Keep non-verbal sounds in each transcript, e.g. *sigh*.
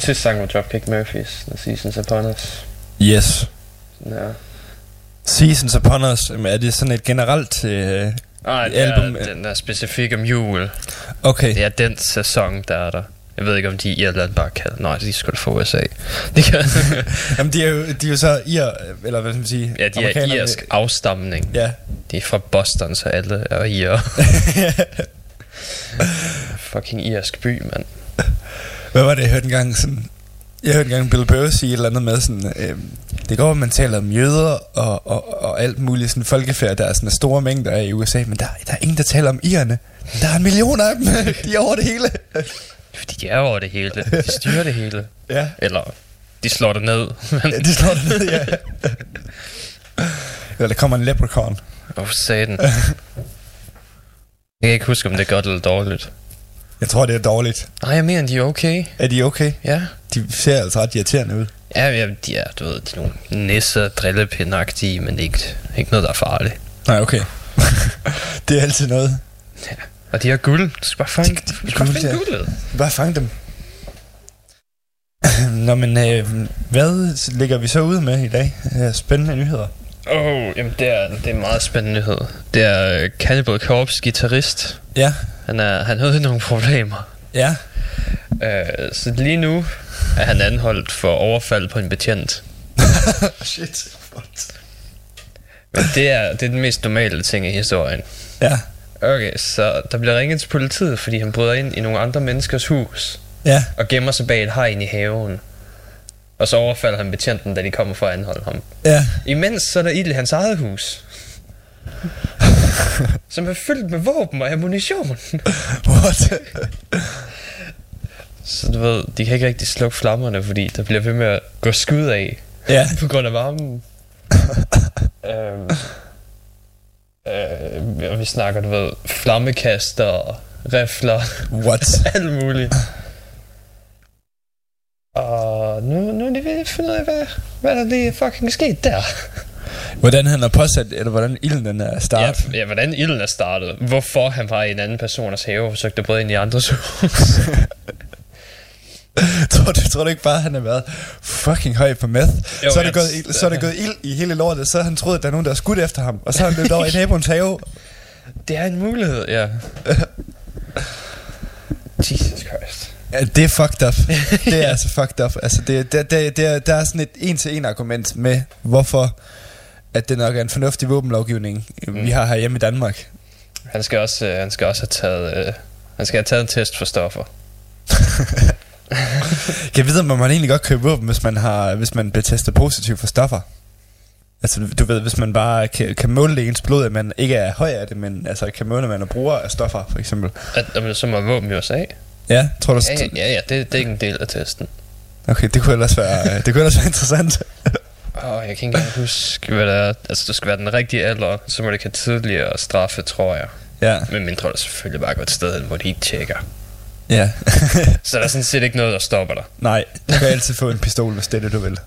den sidste sang med Dropkick Murphys, The Seasons Upon Us. Yes. Ja. Seasons Upon Us, er det sådan et generelt... Øh, Nej, det Album- er den der specifik om jul. okay, Det er den sæson, der er der. Jeg ved ikke, om de i Irland bare kan. Nej, de skulle få USA. *laughs* De kan. *laughs* jamen de er jo, de er jo så ir, eller hvad skal man sige? ja, de er irsk afstamning. Ja, De er fra Boston, så alle er irer. *laughs* Fucking irsk by, mand. Hvad var det, jeg hørte engang sådan... Jeg hørte engang Bill Burr sige et eller andet med sådan... Øh, det går, at man taler om jøder og, og, og alt muligt sådan folkefærd, der er sådan store mængder af i USA, men der, der er ingen, der taler om irerne. Der er en million af dem. *laughs* De er over det hele. Fordi de er over det hele. De styrer det hele. *laughs* ja. Eller, de slår det ned. Men, ja, de slår det ned, ja. Eller der kommer en leprechaun. Åh, oh, satan. Jeg kan ikke huske, om det er godt eller dårligt. Jeg tror, det er dårligt. Nej, jeg mener, de er okay. Er de okay? Ja. De ser altså ret irriterende ud. Ja, ja de er, du ved, de er nogle nisser, drillepindagtige, men ikke, ikke noget, der er farligt. Nej, okay. *laughs* det er altid noget. Og de har guld. Du skal bare fange, De- du skal bare guld, finde ja. guldet. Bare fang dem. *clears throat* Nå, men øh, hvad ligger vi så ud med i dag? Spændende nyheder. Oh, jamen det er, det er en meget spændende nyhed. Det er øh, Cannibal Corpse guitarist. Ja, Han, er, han havde *laughs* nogle problemer. ja. Øh, så lige nu er han anholdt for overfald på en betjent. *laughs* Shit. Men det er, det er den mest normale ting i historien. Ja. Okay, så der bliver ringet til politiet, fordi han bryder ind i nogle andre menneskers hus Ja. og gemmer sig bag et hegn i haven. Og så overfalder han betjenten, da de kommer for at anholde ham. Ja. Imens så er der ild i hans eget hus. *laughs* som er fyldt med våben og ammunition. What? Så du ved, de kan ikke rigtig slukke flammerne, fordi der bliver ved med at gå skud af ja. *laughs* på grund af varmen. *laughs* øhm, øh, og vi snakker, du ved, flammekaster, rifler, What? alt muligt. Og nu, nu er de ved at finde ud af, hvad, hvad der lige fucking sket der. Hvordan han har påsat, eller hvordan ilden den er Ja, startet. ja, hvordan ilden er startet. Hvorfor han var i en anden persons have og forsøgte at bryde ind i andres hus. *laughs* tror, du, tror du ikke bare, at han har været fucking høj på meth? Jo, så, er det gået, ild- så er det gået ild i hele lortet, så han troet, at der er nogen, der har skudt efter ham. Og så har han løbet over i *laughs* naboens have. det er en mulighed, ja. *laughs* Jesus Christ. Ja, det er fucked up. Det er altså fucked up. Altså, det, det, det, det er, der er sådan et en-til-en argument med, hvorfor at det nok er en fornuftig våbenlovgivning, mm. vi har her hjemme i Danmark. Han skal også, øh, han skal også have taget, øh, han skal have taget en test for stoffer. Kan *laughs* jeg vide, om man egentlig godt købe våben, hvis man, har, hvis man bliver testet positiv for stoffer? Altså, du ved, hvis man bare kan, kan måle det i ens blod, at man ikke er høj af det, men altså kan måle, at man er bruger af stoffer, for eksempel. At, at så må våben i USA. Ja, tror du? Ja, ja, ja, det, det er ikke en del af testen. Okay, det kunne ellers være, det kunne ellers være interessant. *laughs* Åh, oh, jeg kan ikke engang huske, hvad det er. Altså, du skal være den rigtige alder, så må det have tidligere straffe, tror jeg. Ja, Men mindre der selvfølgelig bare går et sted, hvor de ikke tjekker. ja. *laughs* Så der er sådan set ikke noget, der stopper dig. Nej, du kan altid få en pistol, hvis det er det, du vil.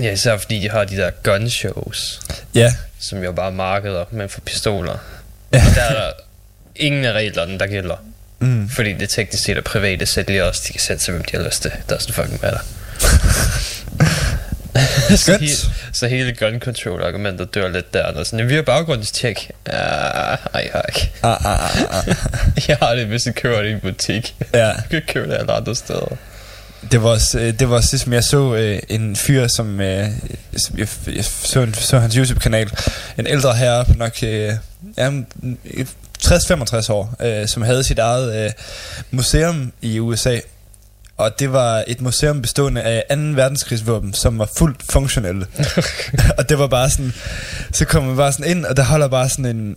Ja, især fordi de har de der gun shows, Ja, som jo bare er markeder, men for pistoler. Ja. Der er der ingen af reglerne, der gælder. Mm. Fordi det teknisk set er private sælgere også, de kan sætte sig, hvem de har lyst til. Der er sådan fucking matter. *laughs* så, he, så hele gun control argumentet dør lidt der. Og sådan, vi har baggrundstjek. Ja, ej, jeg har ikke. ah, ah, ah, ah. *laughs* Jeg har det, hvis jeg køber det i en butik. Ja, Jeg kan købe det alle andre steder. det var også, øh, det var også ligesom jeg så øh, en fyr, som øh, som jeg, jeg så, en- så hans YouTube-kanal. En ældre herre på nok øh, ja, 60-65 år, øh, som havde sit eget øh, museum i USA. Og det var et museum bestående af 2. verdenskrigsvåben, som var fuldt funktionelle. *laughs* og det var bare sådan, så kommer man bare sådan ind, og der holder bare sådan en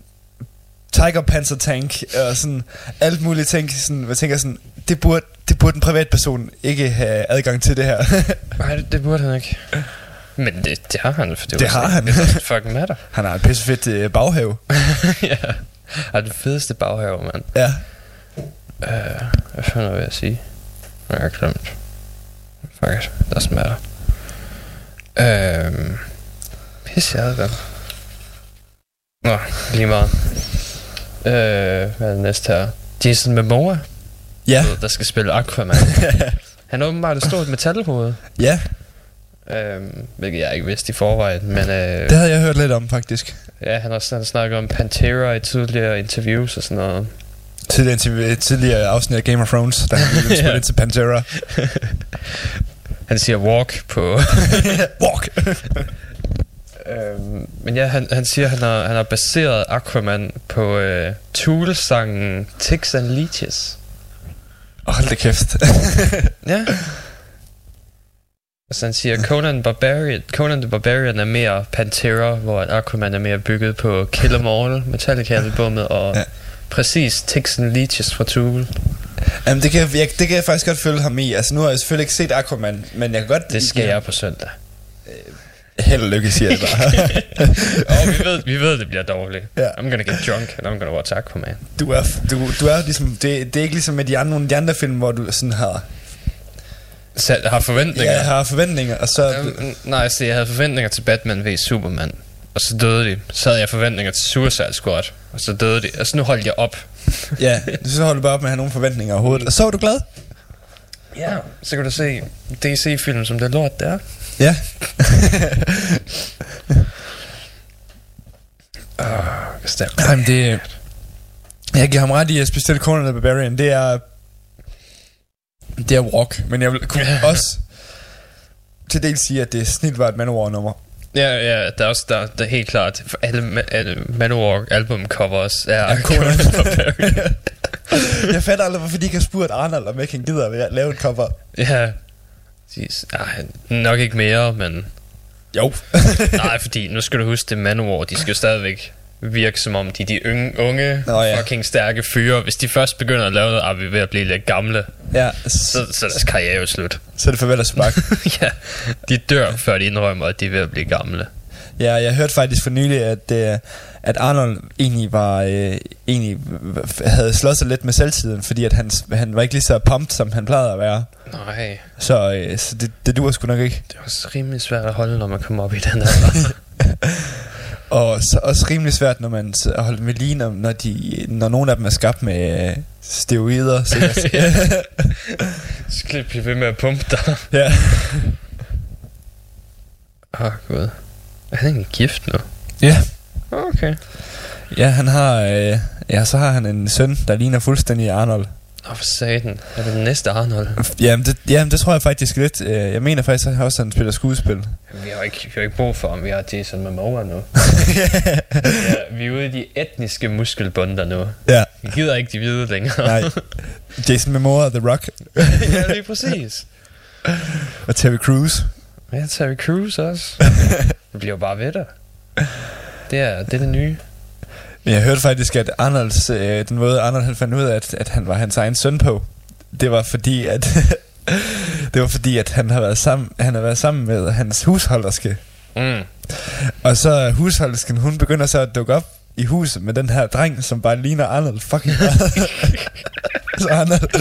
Tiger Panzer tank, og sådan alt muligt ting, sådan, jeg tænker sådan, det burde, det burde en privatperson ikke have adgang til det her. *laughs* Nej, det, det burde han ikke. Men det, det har han, for det, Det har han. Det fucking matter. Han har et pissefedt øh, baghave. *laughs* ja. Har den fedeste baghave, mand. Ja. Uh, hvad fanden vil jeg sige? Jeg har glemt. Fuck it, doesn't matter. Øhm... Pisse jeg vel. Nå, lige meget. Øh, hvad er det næste her? Jason Momoa, Ja. der skal spille Aquaman. *laughs* Han er åbenbart et stort metalhoved. ja, Øhm, hvilket jeg ikke vidste i forvejen, men øh, det havde jeg hørt lidt om faktisk. ja, han har har snakket om Pantera i tidligere interviews og sådan noget. Tidligere, til, tidligere afsnit af Game of Thrones, der han ville *laughs* spille Ja. ind til Pantera. *laughs* Han siger walk på... *laughs* Walk! øhm, men ja, han, han siger, han har, han har baseret Aquaman på øh, Tool-sangen Ticks and Leeches. hold da kæft. Ja. Og så han siger, Conan, Barbarian, Conan the Barbarian er mere Pantera, hvor Aquaman er mere bygget på Kill 'Em All, Metallica-albummet, og Ja. præcis and Leeches fra Tool. Jamen, det kan, jeg, det kan jeg faktisk godt følge ham i. Altså, nu har jeg selvfølgelig ikke set Aquaman, men jeg kan godt... Det skal jeg på søndag. Held og lykke, siger jeg bare. *laughs* Og vi ved, vi ved, det bliver dårligt. Ja. I'm gonna get drunk, and I'm gonna watch Aquaman. du, er, du, du er ligesom... Det, det er ikke ligesom med de andre, nogle af de andre film, hvor du sådan har... Så har forventninger. Jeg har forventninger, og så... Øhm, nej, så jeg havde forventninger til Batman v Superman. Og så døde de. Så havde jeg forventninger til Suicide Squad. Og så døde de. Og så nu holdt jeg op. *laughs* Ja, så holder du bare op med at have nogle forventninger overhovedet. Og så er du glad? Ja, så kan du se DC-film, som det er lort, der. Ja. *laughs* Bestemt. Jamen, det... Jeg giver ham ret i, at specielt Conan the Barbarian, det er... Det er rock, men jeg vil kunne også til dels sige, at det er snilvært Manowar-nummer. Ja, ja, der er også der, der er helt klart, for alle, alle Manowar album covers er ja, *laughs* jeg fatter aldrig, hvorfor de ikke har spurgt Arnold, om ikke han gider at lave et cover. ja, Jeez. Ej, nok ikke mere, men Jo. nej, fordi nu skal du huske, det er Manowar, de skal jo stadigvæk virke som om de er de unge, unge Nå, ja. fucking stærke fyre. Hvis de først begynder at lave noget, er vi ved at blive lidt gamle, ja, så, så, er deres karriere jo slut. *laughs* så er det farvel og spark. *laughs* ja, de dør, før de indrømmer, at de er ved at blive gamle. Ja, jeg hørte faktisk for nylig, at, øh, at Arnold egentlig var øh, egentlig havde slået sig lidt med selvtiden, fordi at han, han var ikke lige så pumped, som han plejede at være. Nej, Så, øh, så det, det duer sgu nok ikke. det er også rimelig svært at holde, når man kommer op i den her. *laughs* Og så også rimelig svært, når man holder med lige, når, når, de, når nogle af dem er skabt med øh, steroider. Så *laughs* skal jeg blive ved med at pumpe dig. ja. Åh, oh, gud. Er han egentlig gift nu? ja. Okay. Ja, han har, øh, ja, så har han en søn, der ligner fuldstændig Arnold. Nå, for satan. Er det den næste Arnold? Jamen det, jamen, det tror jeg faktisk lidt. Øh, Jeg mener faktisk at også, at han spiller skuespil. Vi har ikke, vi har ikke brug for ham. Vi har Jason Momoa nu. *laughs* ja, vi er ude i de etniske muskelbunder nu. ja, Vi gider ikke de hvide længere. nej. Jason Momoa, The Rock *laughs* ja, lige præcis. og Terry Crews. Ja, Terry Crews også. *laughs* Det bliver jo bare ved der. Det er det, er det nye. Men jeg hørte faktisk, at Arnolds, øh, den måde Arnold fandt ud af, at, at han var hans egen søn på, det var fordi, at *laughs* det var fordi, at han har været sammen, han har været sammen med hans husholderske. Mm. Og så er husholdersken, hun begynder så at dukke op i huset med den her dreng, som bare ligner Arnold fucking meget. *laughs* så Arnold,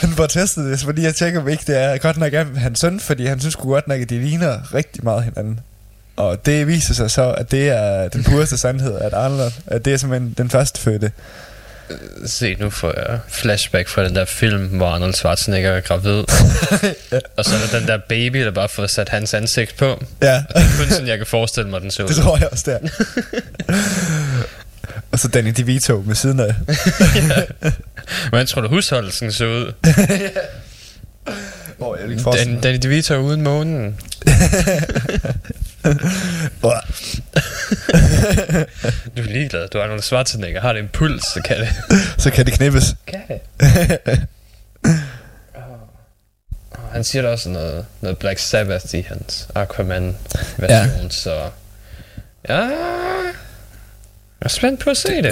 han får testet det, fordi jeg tjekker, om ikke det er godt nok af hans søn, fordi han synes godt nok, at de ligner rigtig meget hinanden. Og det viser sig så, at det er den pureste sandhed, at Arnold, at det er simpelthen den første fødte. Se, nu får jeg flashback fra den der film, hvor Arnold Schwarzenegger er gravid. *laughs* Og så er der den der baby, der bare får sat hans ansigt på. Ja, Kun sådan, jeg kan forestille mig, den så ud. det tror jeg også der. Og så Danny DeVito med siden af. Hvordan tror du, husholdelsen så ud? Hvor jeg vil ikke Dan, Danny DeVito uden månen. *laughs* Du er ligeglad. Du er Arnold Schwarzenegger. Har det en puls, så kan det. Så kan det knippes. Kan det? Og Han siger da også noget, noget Black Sabbath i hans Aquaman-version, ja. så... Ja... Jeg er spændt på at se det.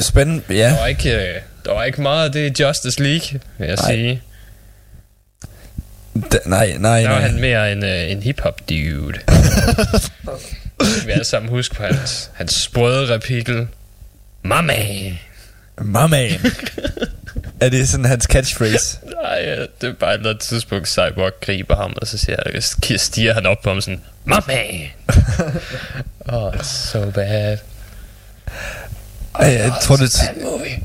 Der ja. var ikke, øh, der var ikke meget af det i Justice League, vil jeg Nej. sige. D- nej, nej, Der var nej. han mere en, øh, en hip-hop dude. *laughs* Vi alle sammen huske på hans, hans sprøde repikel. Mama! Mamma. er det sådan hans catchphrase? *laughs* Nej, øh, det er bare et eller andet tidspunkt, Cyborg griber ham, og så siger, jeg, stiger han op på ham sådan, Mama! *laughs* oh, so bad. Ej, jeg tror det... Bad movie.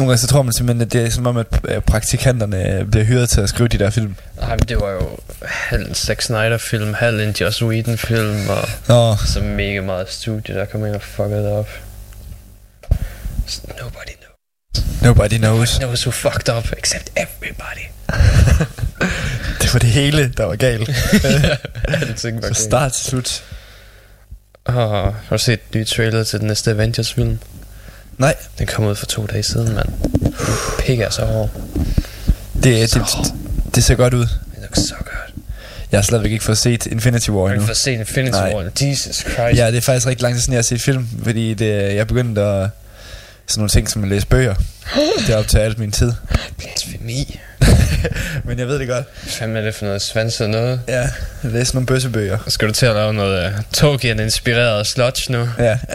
Nogle gange så tror man simpelthen, at det er som om, at øh, praktikanterne øh, bliver hyret til at skrive de der film. Nej, men det var jo halv en Zack Snyder-film, halv en Joss Whedon-film, og Nå, så mega meget studie, der kom ind og fuckede op. Nobody knows. nobody knows. knows who fucked up, except everybody. *laughs* Det var det hele, der var galt. *laughs* Alting var Fra start til slut. Oh, har du set nye trailer til den næste Avengers-film? Nej, Den kom ud for to dage siden, mand. Den pikker så hård. det, det, det ser godt ud. Det looks så godt. Jeg har slet ikke fået set Infinity War Har du endnu. fået set Infinity Nej. War? Jesus Christ. Ja, det er faktisk rigtig lang tid siden, jeg har set film, fordi det, jeg begyndte at... Sådan nogle ting som at læse bøger. *gasps* Det er op til alt min tid. Blasfemi. *laughs* Men jeg ved det godt. Hvad er det for noget svanset noget? Ja, læse nogle bøssebøger. Skal du til at lave noget uh, Tolkien-inspireret sludge nu? Ja. *laughs*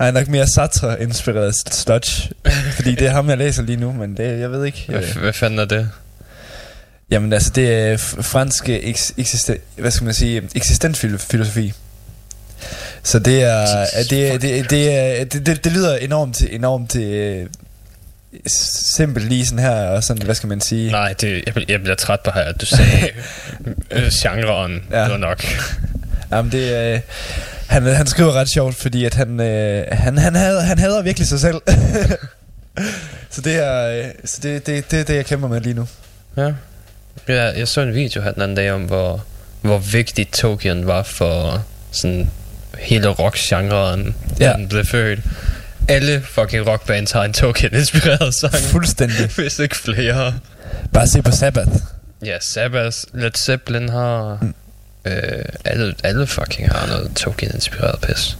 Ej, nok mere Sartre-inspireret sludge. Fordi det er ham, jeg læser lige nu, men det, jeg ved ikke. Hvad, hvad fanden er det? Jamen altså, det er f- fransk eks- eksisten, hvad skal man sige, eksistensfilosofi. Så det er, Jesus er det, det, det, er, det, det, det lyder enormt, enormt øh, simpelt lige sådan her, og sådan, hvad skal man sige? Nej, det, jeg, bliver- jeg bliver træt på her, at du sagde øh, *laughs* genren. Ja. Det var nok. Jamen det, øh, han, han skriver ret sjovt, fordi at han, øh, han, han, hader, han hader virkelig sig selv. *laughs* så det er, øh, så det, det, det det, jeg kæmper med lige nu. Ja. ja. Jeg så en video her den anden dag om, hvor, hvor vigtig Tokyo var for sådan hele rock-genren, Ja. ja. den blev født. Alle fucking rockbands har en Tokyo-inspireret sang. Fuldstændig. *laughs* Hvis ikke flere. Bare se på Sabbath. Ja, Sabbath, Led Zeppelin har... Mm. Øh, alle, alle fucking har noget Tolkien-inspireret pis.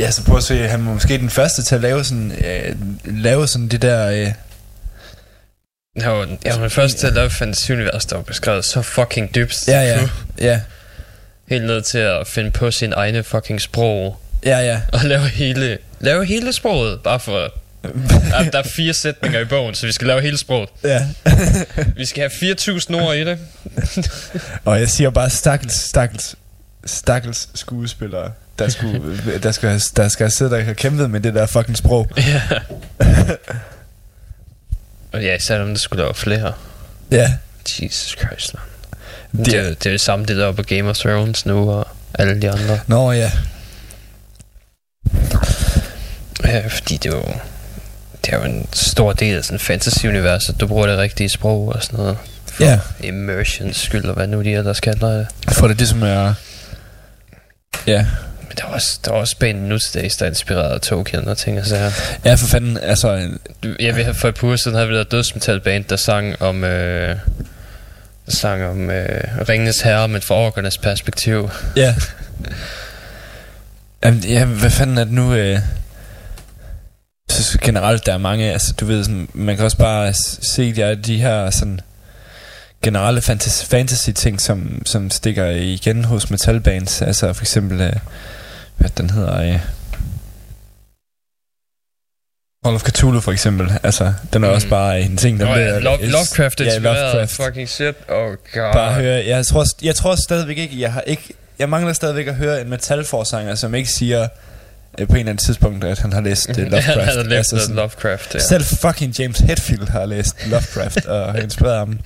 Ja, så prøv at se, han var måske den første til at lave sådan, øh, lave sådan det der... Øh, Jeg var, jeg var den første til at lave fantasy-univers, der var beskrevet så fucking dybt. ja, ja, ja, Helt ned til at finde på sin egne fucking sprog. ja, ja. Og lave hele, lave hele sproget, bare for... Der, der er fire sætninger i bogen, så vi skal lave hele sproget. ja. *laughs* Vi skal have 4.000 ord i det. *laughs* Og jeg siger bare stakkels, stakkels, stakkels skuespillere, der, skulle, *laughs* der, skal, der skal sidde der og have kæmpet med det der fucking sprog. Ja. Og ja, især om der skulle lave flere. Ja, Jesus Christ, man. Det- Det, er, det er det samme, det der er på Game of Thrones nu, og alle de andre. nå ja. Ja, fordi det jo, det er jo en stor del af sådan fantasy-univers, at du bruger det rigtige sprog og sådan noget. For Ja. immersions skyld, og hvad nu de ellers kalder det. For det, det som er... Ja, Men der er også, der er også band nu til dags, der er inspireret af Tolkien og ting og sager. ja for fanden, altså... Jeg ved, for et par uger siden havde vi der dødsmetalband, der sang om... Øh, der sang om øh, Ringenes Herre, men fra orkernes perspektiv. Ja. *laughs* Jamen, ja, hvad fanden er det nu? Øh, synes generelt, der er mange, altså du ved, sådan, man kan også bare se de, de her sådan generelle fantasy, fantasy ting, som, som stikker igen hos metalbands. Altså for eksempel, øh, hvad den hedder, øh, Call of Cthulhu for eksempel. Altså, den er Mm. også bare en ting, der Nå, ja, bliver- Lo- Lovecraft Ja. Lovecraft. Fucking shit. Oh god. Bare høre, jeg tror, jeg tror stadigvæk ikke, jeg har ikke, jeg mangler stadigvæk at høre en metalforsanger, som ikke siger øh, på en eller anden tidspunkt, at han har læst *laughs* uh, Lovecraft. Han havde læst Altså altså, sådan- Lovecraft, ja. Selv fucking James Hetfield har læst Lovecraft og har *laughs* inspireret ham.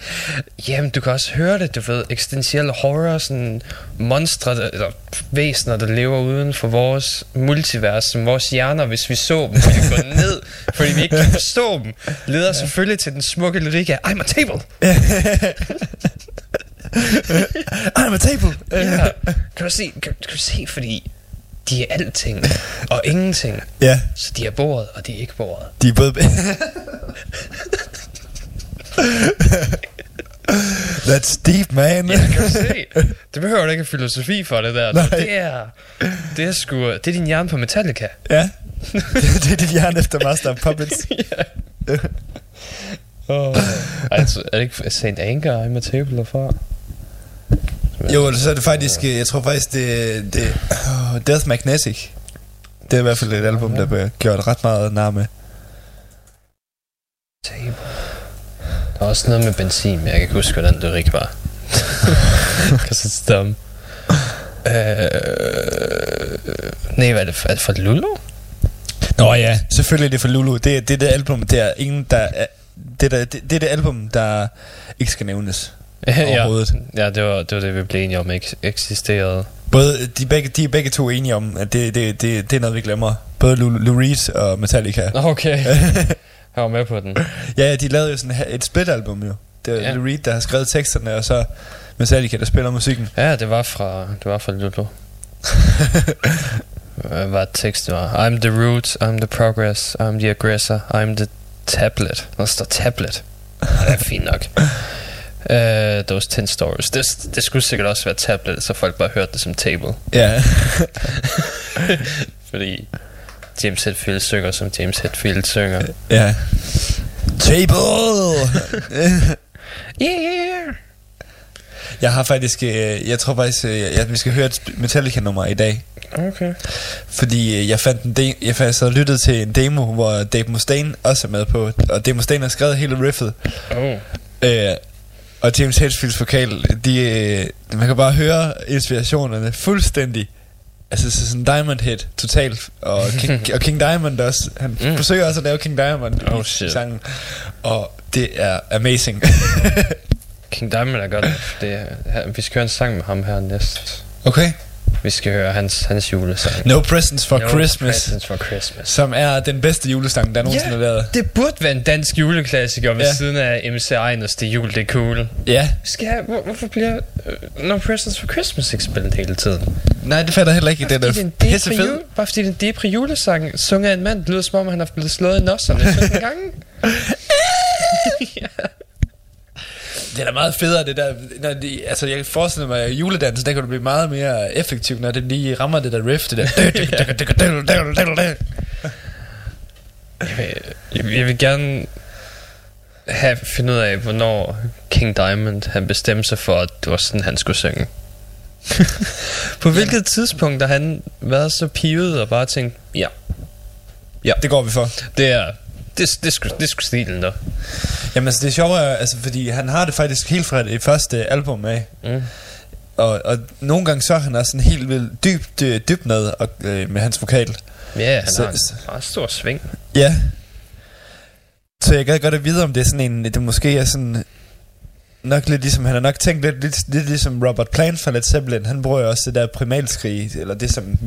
Jamen, du kan også høre det, du ved, eksistentielle horror, sådan monstre, der, eller væsener, der lever uden for vores multivers, som vores hjerner, hvis vi så dem, ville gå *laughs* ned, fordi vi ikke kan forstå dem, leder selvfølgelig til den smukke lyrik af, I'm a table! I'm a table! Ja, kan du se, kan, kan du se, fordi de er alting og ingenting, Ja, så de er bordet, og de er ikke bordet. de er både... *laughs* That's deep, man. Ja, kan du se? Det behøver du ikke filosofi for det der. Nej. Det er, det er sgu, det er din hjerne på Metallica. ja. *laughs* Det, er dit hjerne efter Master of Puppets. *laughs* Oh. Ej, er det ikke St. Anger, I'm a table derfra? Jo, så er det faktisk, øh, jeg tror faktisk, det, det oh, Death Magnetic. Det er i hvert fald et album, der bliver gjort ret meget nar med. Table. Der er også noget med benzin, men jeg kan ikke huske, hvordan det ikke var. Because it's dumb. Øh, nej, hvad er det for, er det for Lulu? Nå ja, selvfølgelig er det for Lulu. Det, det er det album, der er ingen, der er, det, der, det, det det album, der ikke skal nævnes. *laughs* ja, Overhovedet. ja det, var, det var det, vi blev enige om ikke eksisterede. Både, de, begge, de er begge to enige om, at det, det, det, det er noget, vi glemmer. Både Lou, Lou Reed og Metallica. Okay, *laughs* jeg var med på den. Ja, ja, de lavede jo sådan et split-album jo. Det er Ja. Lou Reed, der har skrevet teksterne, og så Metallica, der spiller musikken. Ja, det var fra, det var fra Lulu. *laughs* Hvad teksten var? I'm the root, I'm the progress, I'm the aggressor, I'm the tablet. Der står tablet. Det er fint nok. Uh, those 10 stories. Det, det skulle sikkert også være tablet, så folk bare hørte det som table. Ja. *laughs* Fordi James Hetfield synger, som James Hetfield synger. ja. Table! *laughs* Yeah! jeg har faktisk, øh, jeg tror faktisk, øh, at vi skal høre et Metallica-nummer i dag. Okay. Fordi øh, jeg fandt en de- jeg faktisk havde lyttet til en demo, hvor Dave Mustaine også er med på. Og Dave Mustaine har skrevet hele riffet. Oh. Øh, og James Hetfields vokal, de, øh, man kan bare høre inspirationerne fuldstændig. Altså så sådan Diamond Head totalt og *laughs* King, og King Diamond også. Han Mm. mm. forsøger også at lave King Diamond Oh, i shit. sangen. Og det er amazing. King Diamond er godt. Det er, vi skal høre en sang med ham her næst. okay. Vi skal høre hans, hans julesang. No Presents for No Christmas, Presents for Christmas. som er den bedste julesang, der nogensinde har været. det burde være en dansk juleklassiker ved Ja. siden af MC Einers Det Jul, det er cool. Ja, skal have, hvor, hvorfor bliver uh, No Presents for Christmas ikke spillet hele tiden? nej, det fatter jeg heller ikke. Bare Det er en depri jule, bare fordi det er en depri julesang, sunget af en mand, det lyder som om, han har blevet slået i nosserne 17 *laughs* gange. *laughs* *laughs* Det er da meget federe, det der... Når de, altså, jeg kan forestille mig, at juledansen, der kan du blive meget mere effektiv, når det lige rammer det der riff, det der... *laughs* Jeg vil, jeg vil gerne have finde ud af, hvornår King Diamond han bestemte sig for, at det var sådan, han skulle synge. *laughs* På hvilket tidspunkt har han været så pivet og bare tænkt, ja, Det går vi for. det er, det, det, det er sgu stilen der. Jamen altså, det er sjovt, altså, fordi han har det faktisk helt fra det første album af. Mm. Og, og nogle gange så er han også sådan helt vildt dybt, øh, dybt ned og, øh, med hans vokal. Ja, han Så- har en meget stor sving. Ja. Så jeg gad godt at vide, om det er sådan en, det måske er sådan, nok lidt ligesom, han har nok tænkt lidt, lidt, lidt ligesom Robert Plant fra Led Zeppelin, han bruger jo også det der primalskrig, eller det som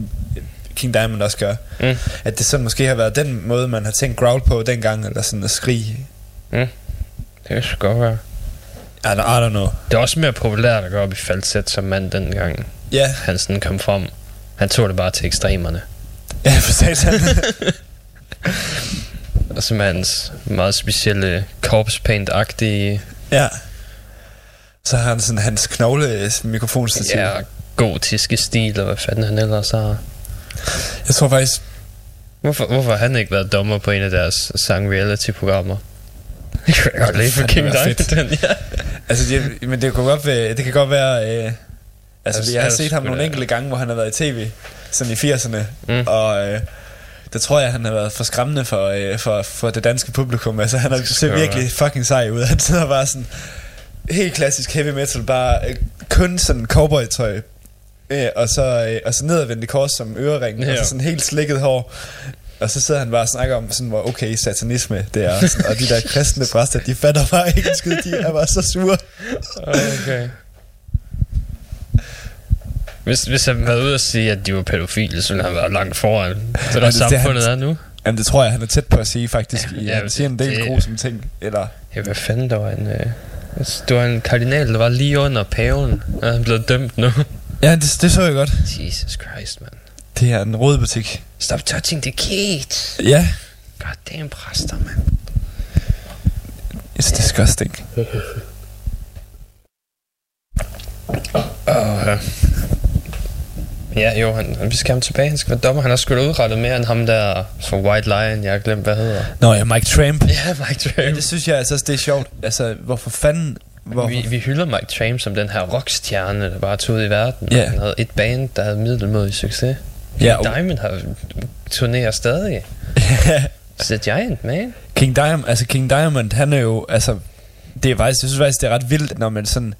King Diamond også gør, Mm. at det sådan måske har været den måde, man har tænkt growl på dengang, eller sådan at skrige. Det kan sgu godt være. I don't, I don't know. Det er også mere populært at gå op i falset som mand dengang. Ja, Han sådan kom frem. Han tog det bare til ekstremerne. ja, for satan. *laughs* Og som hans meget specielle corpse paint-agtige ja. Så har han sådan hans knogle mikrofonstativ. ja, gotiske stil, og hvad fanden han ellers har. Jeg tror faktisk, Hvorfor, hvorfor har han ikke været dommer på en af deres sang-reality-programmer? Det kunne jeg godt lide for King Diamond, ja. Altså, det, men det kan godt være, det kan godt være øh, altså, Altså, jeg har han set ham nogle enkelte gange, hvor han har været i tv, sådan i 80'erne, Mm. og øh, der tror jeg, han har været for skræmmende for, øh, for, for det danske publikum. Altså, han har set virkelig fucking sej ud. Han sidder bare sådan, helt klassisk heavy metal, bare øh, kun sådan cowboy-tøj, øh, og, så, øh, og så nedadvendte kors som ørering, ja. og så sådan helt slikket hår. Og så sidder han bare og snakker om, sådan, hvor okay satanisme det er. og Sådan, og de der kristne præster, de fatter bare ikke skid. De er bare så sure. Okay. Hvis, hvis han var ude og sige, at de var pædofile, så ville han være langt foran. Så der det- det er samfundet han- er nu. Jamen det tror jeg, han er tæt på at sige faktisk. Ja, han siger en del grusomme ting. Eller, Ja, hvad fanden, der var en... Øh, det var en kardinal, der var lige under paven, og han blev dømt nu. Ja, det, det så jeg godt. Jesus Christ, man. Det er en rød butik. Stop touching the kids. Ja, God damn præster, man. it's disgusting. Og, øh, ja, jo, han, vi skal ham tilbage. Han skal være dommer. Han har sgu da udrettet mere end ham der fra White Lion. Jeg har glemt, hvad hedder. Nå ja, Mike Tramp. Ja, Mike Ja, Tramp. det synes jeg altså, det er sjovt. Altså, hvorfor fanden... Vi, vi hylder Mike Tramp som den her rockstjerne, der bare tog ud i verden. Ja. Han havde et band, der havde middelmodig succes. Ja, Ja, og- Diamond har turnerer stadig. *laughs* The Giant, man. King Diamond, altså King Diamond, han er jo, altså, det er faktisk, jeg synes faktisk, det er ret vildt, når man sådan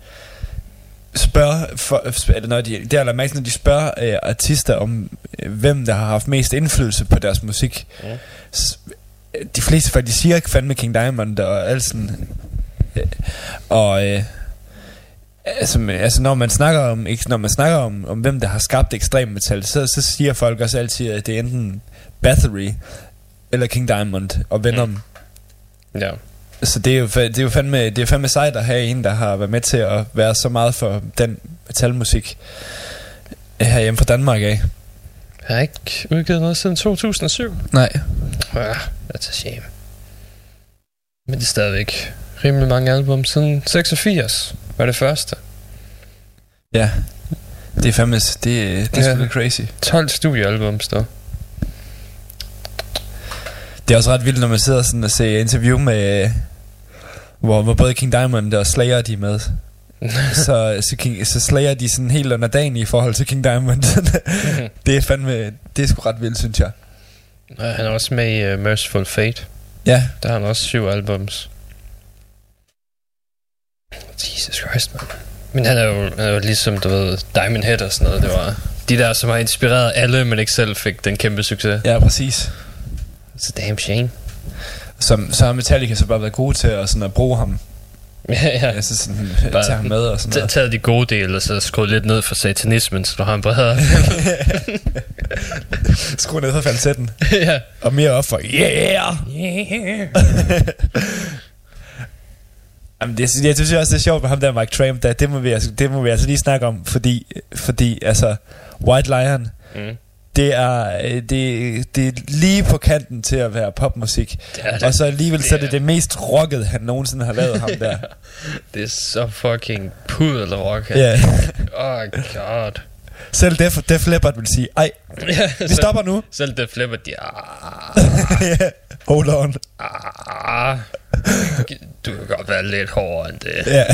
spørger, for, eller når de, det er mærke, når de spørger øh, artister om, øh, hvem der har haft mest indflydelse på deres musik. Ja. Øh, de fleste faktisk siger ikke fandme King Diamond og alt sådan. Øh, og øh, altså, altså, når man snakker om, ikke, når man snakker om, om hvem der har skabt ekstrem metal, så, så siger folk også altid, at det er enten Bathory eller King Diamond og Venom. Mm. Ja. Så det er, jo, det er jo fandme, det er fandme sejt at have en, der har været med til at være så meget for den metalmusik herhjemme fra Danmark af. Jeg har ikke udgivet noget siden 2007. Nej. Ja, that's a shame. Men det er stadigvæk rimelig mange album. Siden 86 var det første. Ja. Det er fandme, det, det er Ja. sgu crazy. 12 studiealbums, der. Det er også ret vildt, når man sidder sådan og ser interview med, hvor, hvor både King Diamond og Slayer de er med. *laughs* så, så, King, så Slayer de sådan helt under dagen i forhold til King Diamond. *laughs* det er fandme, det er sgu ret vildt, synes jeg. Og han er også med i uh, Merciful Fate. Ja, Der har han også syv albums. Jesus Christ, man. Men han er jo, han er jo ligesom, du ved, Diamond Head og sådan noget. Det var de der, som har inspireret alle, men ikke selv fik den kæmpe succes. ja, præcis. A damn shame. Som, så har Metallica så bare været gode til at, sådan at bruge ham *laughs* Ja, ja. Altså sådan, Bare Bare, tager ham med og sådan noget. taget de gode dele, og så skruet lidt ned for satanismen, så du har en bredere. Skru ned for falsetten. *laughs* ja. Og mere op for, yeah! yeah. *laughs* Jamen, det, jeg synes også, det er sjovt med ham der, Mike Tramp, der, det, må vi, altså, det må vi altså lige snakke om, fordi, fordi altså, White Lion, Mm. det er, øh, det, det er lige på kanten til at være popmusik. Det det. Og så alligevel så er Det det det mest rockede, han nogensinde har lavet, ham der. *laughs* Det er så fucking pudelrock. Ja. *laughs* Oh god. Selv Def, Def Leppard vil sige, ej, Ja, vi stopper nu. Selv det flipper de. *laughs* Ah, Hold on. ah. Du kan godt være lidt hårdere end det. Ja.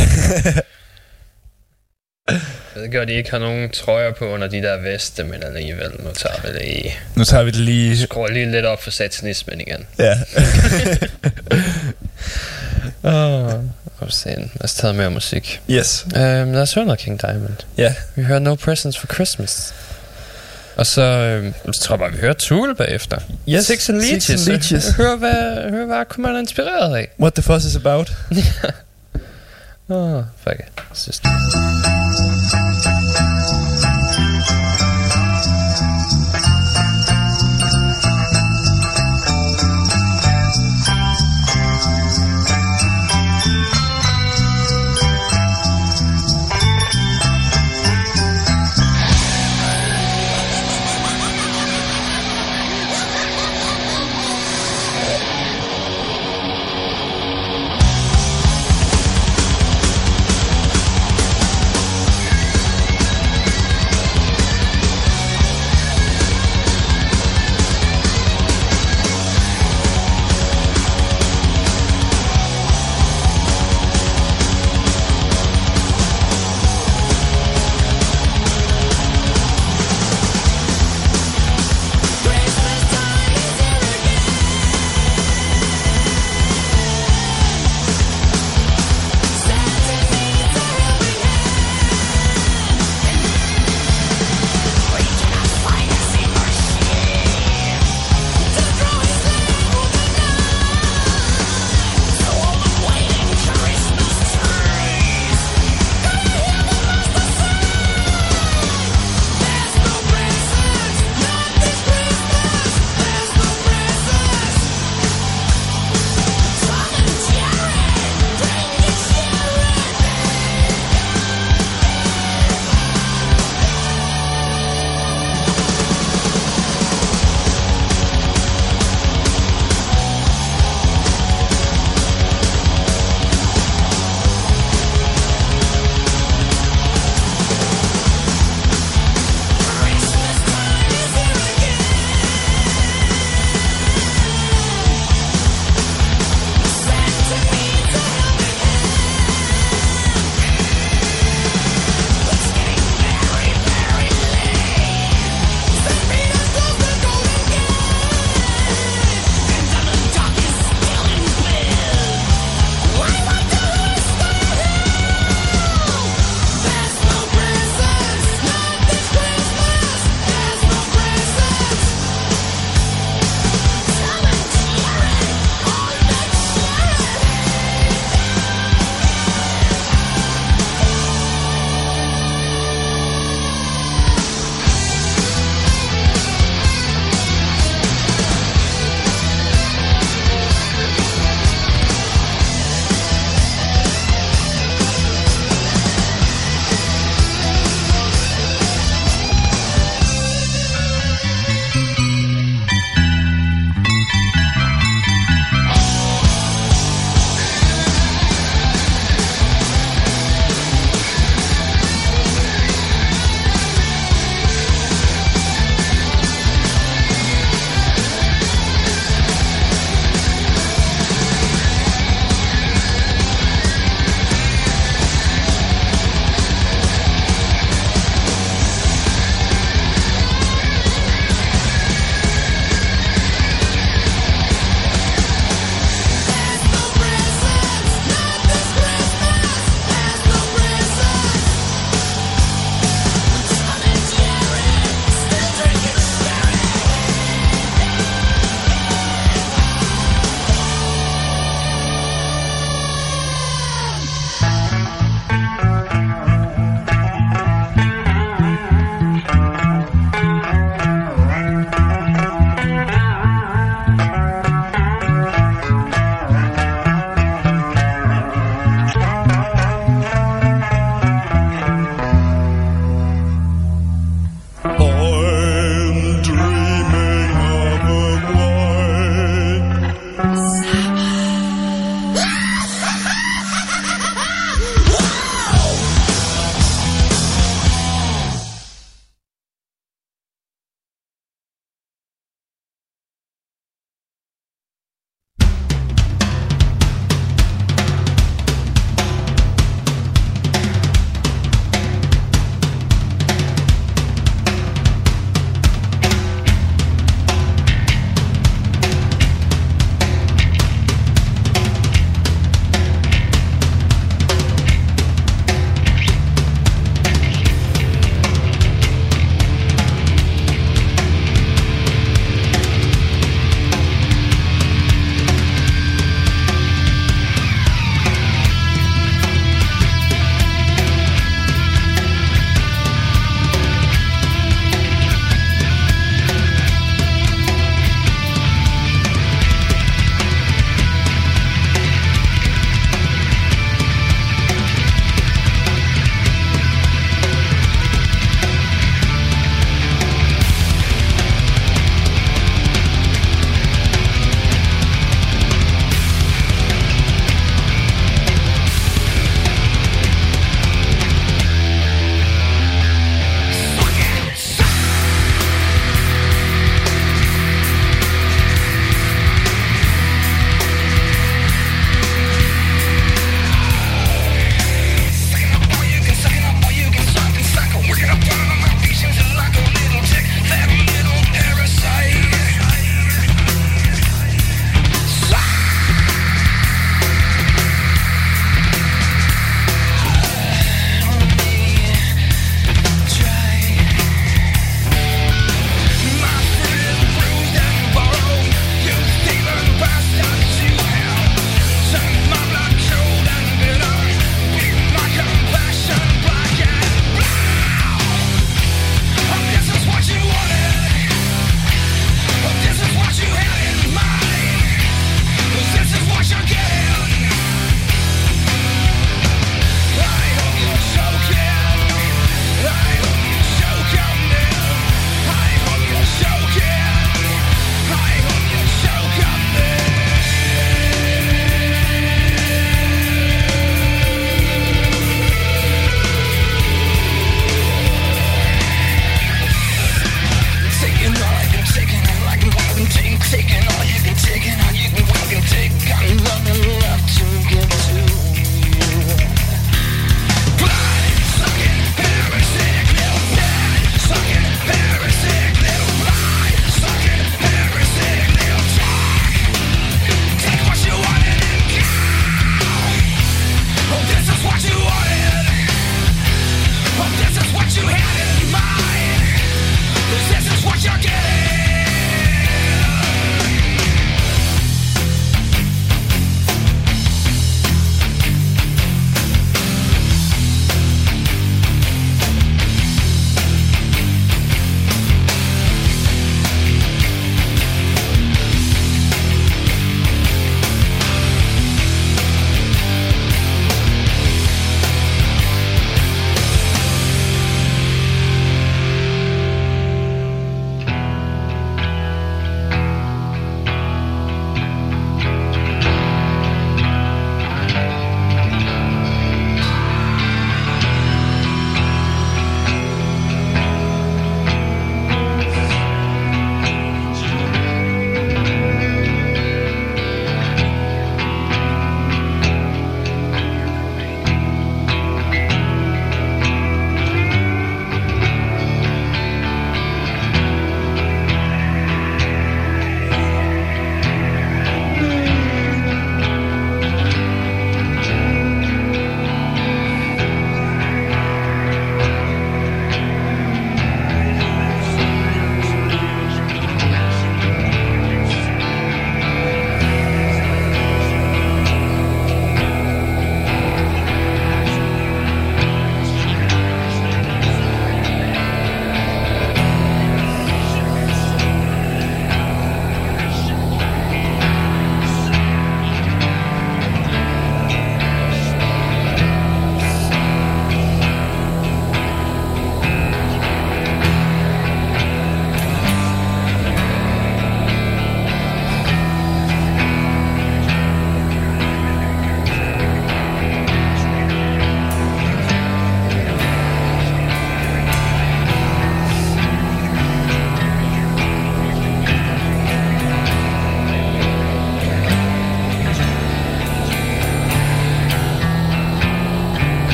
Jeg ved godt, de ikke har nogen trøjer på under de der veste, men alligevel, nu tager vi det i. nu tager vi det lige. Skruer lige lidt op for satanismen igen. Ja. *laughs* Åh, oh. Lad os tage mere musik. Yes. Um, lad os høre noget King Diamond. Ja. Vi hører No Presents for Christmas. Og så, øhm, så tror jeg bare, vi hører Tool bagefter. Yes, Six and Leeches. Six and Leeches. *laughs* Hør, hvad, hør, hvad kunne man er inspireret af. What the fuss is about. *laughs* Åh, oh, fuck it.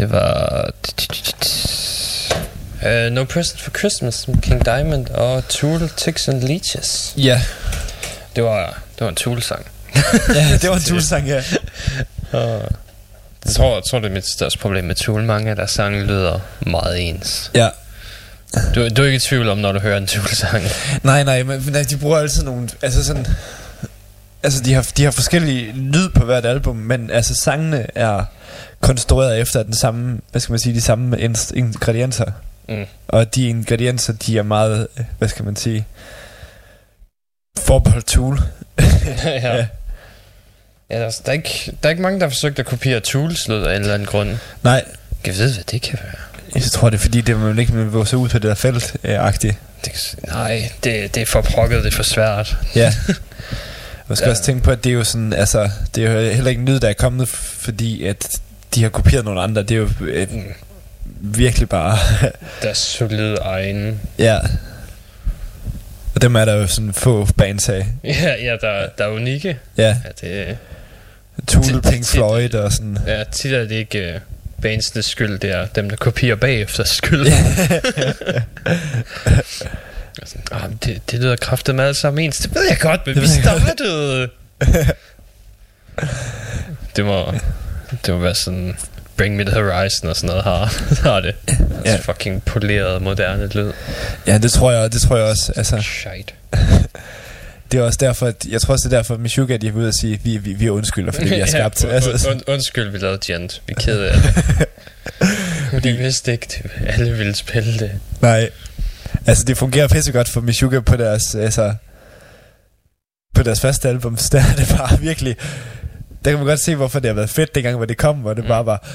Det var... Uh, no Present for Christmas King Diamond og Tool, Ticks and Leeches. Ja, Det var, det var en Tool-sang. *laughs* ja det var en tulsang, ja. *laughs* Jeg tror, jeg tror, det er mit største problem med Tool. Mange af deres sange lyder meget ens. Ja. Du, du er ikke i tvivl om, når du hører en Tool-sang. *laughs* Nej, nej, men men de bruger altid nogle... Altså sådan... Altså, de har, de har forskellige lyd på hvert album, men altså, sangene er konstrueret efter den samme, hvad skal man sige, de samme ingredienser. Mm. Og de ingredienser, de er meget, øh, hvad skal man sige, forbeholdt tool. *laughs* ja. ja. altså, der, er ikke, der er ikke mange, der har forsøgt at kopiere Tools lyd af en eller anden grund. Nej, Jeg ved, hvad det kan være. jeg tror det er fordi, det man ikke vil sig ud på det der felt øh, agtigt. Det, nej, det, det er for prokket, det er for svært. Ja. *laughs* Man skal Ja. ja. også tænke på, at det er jo sådan, altså, det er jo heller ikke lyd, der er kommet, fordi at de har kopieret nogle andre. Det er jo øh, virkelig bare, *laughs* Deres solide egen. ja. Og dem er der jo sådan få bands af. Ja, ja der, der er unikke. Ja, Ja, det, Tool, Pink Floyd og sådan. ja, tit er det ikke uh, bandsenes skyld, det er dem, der kopierer bagefter skyld. *laughs* Ah, det, det lyder kraftigt med alt sammen ens. Det ved jeg godt, men Det vi startede. det må, *laughs* det må være sådan Bring Me The Horizon og sådan noget har, *laughs* har det. Altså Ja. fucking poleret, moderne lyd. Ja, det tror jeg, det tror jeg også. Altså, Shite. *laughs* det er også derfor, at, jeg tror også, det er derfor, at Mishuga, de er ude og sige, at vi, vi, vi undskylder, fordi vi *laughs* har skabt. ja, altså, und, undskyld, vi lavede Gent. Vi er kede af det. vi vidste ikke, det. alle ville spille det. Nej. Altså, det fungerer pissegodt for Mishuga på deres, altså, på deres første album. Der er det bare virkelig der kan man godt se, hvorfor det har været fedt dengang, hvor det kom, hvor det bare var...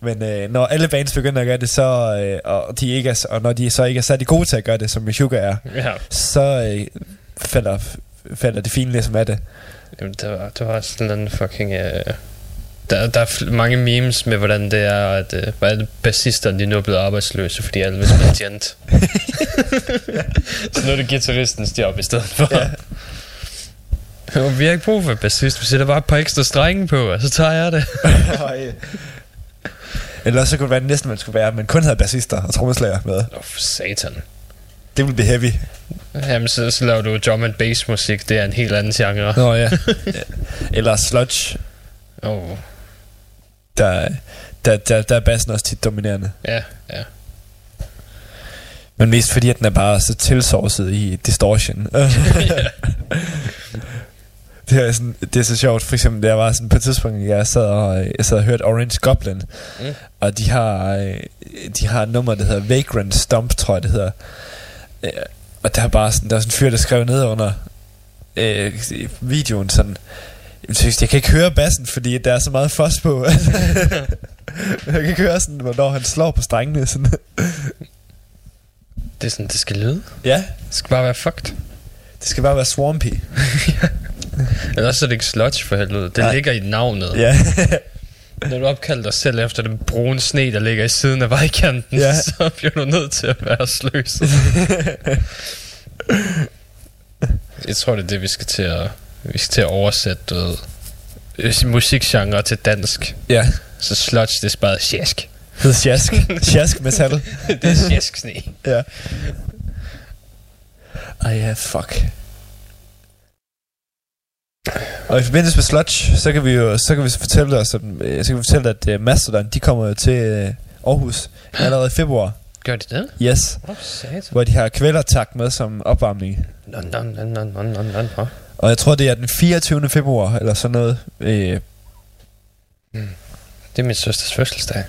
Men øh, når alle bands begynder at gøre det, så, øh, og, de ikke er, og når de så ikke er særlig gode til at gøre det, som Meshuggah er, ja. så øh, falder, falder det fine ligesom af det. Jamen, der var, der var sådan en fucking... Øh der, der er mange memes med, hvordan det er, at øh, hvad er det, bassisterne nu er blevet arbejdsløse, fordi alle vil spille. Så nu er det guitaristens job i stedet for. Ja. Jo, vi har ikke brug for en bassist. Vi sætter bare et par ekstra strenge på, og så tager jeg det. *laughs* Eller så kunne det være det næste, man skulle være, men kun havde bassister og trommeslager med. Åh, oh, satan. Det ville blive heavy. Jamen, så, så laver du drum and bass musik. Det er en helt anden genre. Nå ja. *laughs* Eller sludge. Oh, Der, der, der, der er bassen også tit dominerende. ja, ja. Men mest fordi, at den er bare så tilsovset i distortion. *laughs* det, er sådan, det er så sjovt. For eksempel, der var sådan på et tidspunkt, jeg sad og, jeg sad og hørte Orange Goblin. Mm. Og de har, øh, de har et nummer, der hedder Vagrant Stomp, tror jeg det hedder. Øh, Og der er bare sådan, der er sådan en fyr, der skrev ned under øh, videoen sådan, jeg kan ikke høre bassen, fordi der er så meget fos på. *laughs* jeg kan ikke høre sådan, hvornår han slår på strengene. Sådan. Det er sådan, det skal lyde. ja, Det skal bare være fucked. det skal bare være swampy. *laughs* Ellers så er det ikke sludge for helvede. Det Nej. ligger i navnet. Ja, *laughs* Når du opkalder dig selv efter den brune sne, der ligger i siden af vejkanten, Ja. *laughs* så bliver du nødt til at være sløs. *laughs* Jeg tror, det er det, vi skal til at, vi skal til at oversætte du ved, øh, musikgenre til dansk. ja. Så sludge, det er bare sjask. Det hedder sjask. sjask metal. det er sjask sne. ja. Ej ja, fuck. Og i forbindelse med Sludge, så kan vi jo så kan vi så fortælle os, om, øh, så kan vi fortælle, at uh, Mastodon, de kommer jo til uh, Aarhus allerede i februar. Gør de det? Yes. Oh. Hvor de har kvælertak med som opvarmning. Nå, nå, nå, nå, nå, nå, nå. Og jeg tror, det er den 24. februar, eller sådan noget. Øh, Det er min søsters fødselsdag.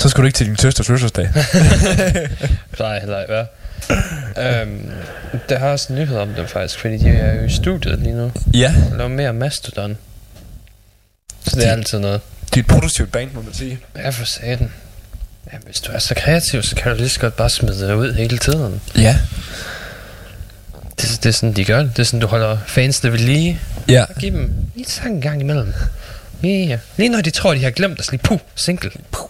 så skal du ikke til din søsters fødselsdag. *laughs* Heller ikke være. Øhm, der har også en nyhed om dem faktisk, fordi de er jo i studiet lige nu. ja, Og laver mere Mastodon. Så det er altid noget. det er et produktivt band, må man sige. Ja, for satan. Ja, hvis du er så kreativ, så kan du lige så godt bare smide det ud hele tiden. Ja. Det, det er sådan, de gør det. Det er sådan, du holder fansene ved lige. Ja. Giv dem lige sang en gang imellem. Ja, lige når de tror, de har glemt at sige, puh, single. Puh.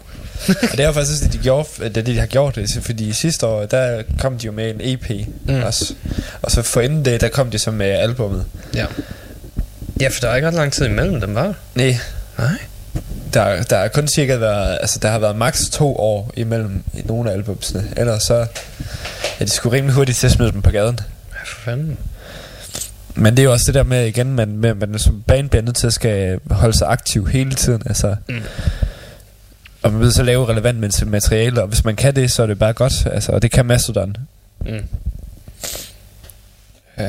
*laughs* Og det er jo faktisk det, de, gjorde, det, det, de har gjort det, fordi sidste år, der kom de jo med en EP Mm. også. Og så for inden det, der kom de så med albummet. Ja. Ja, for der er ikke ret lang tid imellem dem, var Nej, Nej. der, der er kun cirka været, altså der har været maks to år imellem i nogle af albumsene. Ellers så ja, de skulle rimelig hurtigt til at smide dem på gaden. Ja, for fanden. Men det er jo også det der med igen, man, med, man som band bliver nødt til at skal holde sig aktiv hele tiden. Altså, Mm. Og man vil så lave relevant materiale, og hvis man kan det, så er det bare godt. Altså, og det kan Mastodon. Mm. Uh,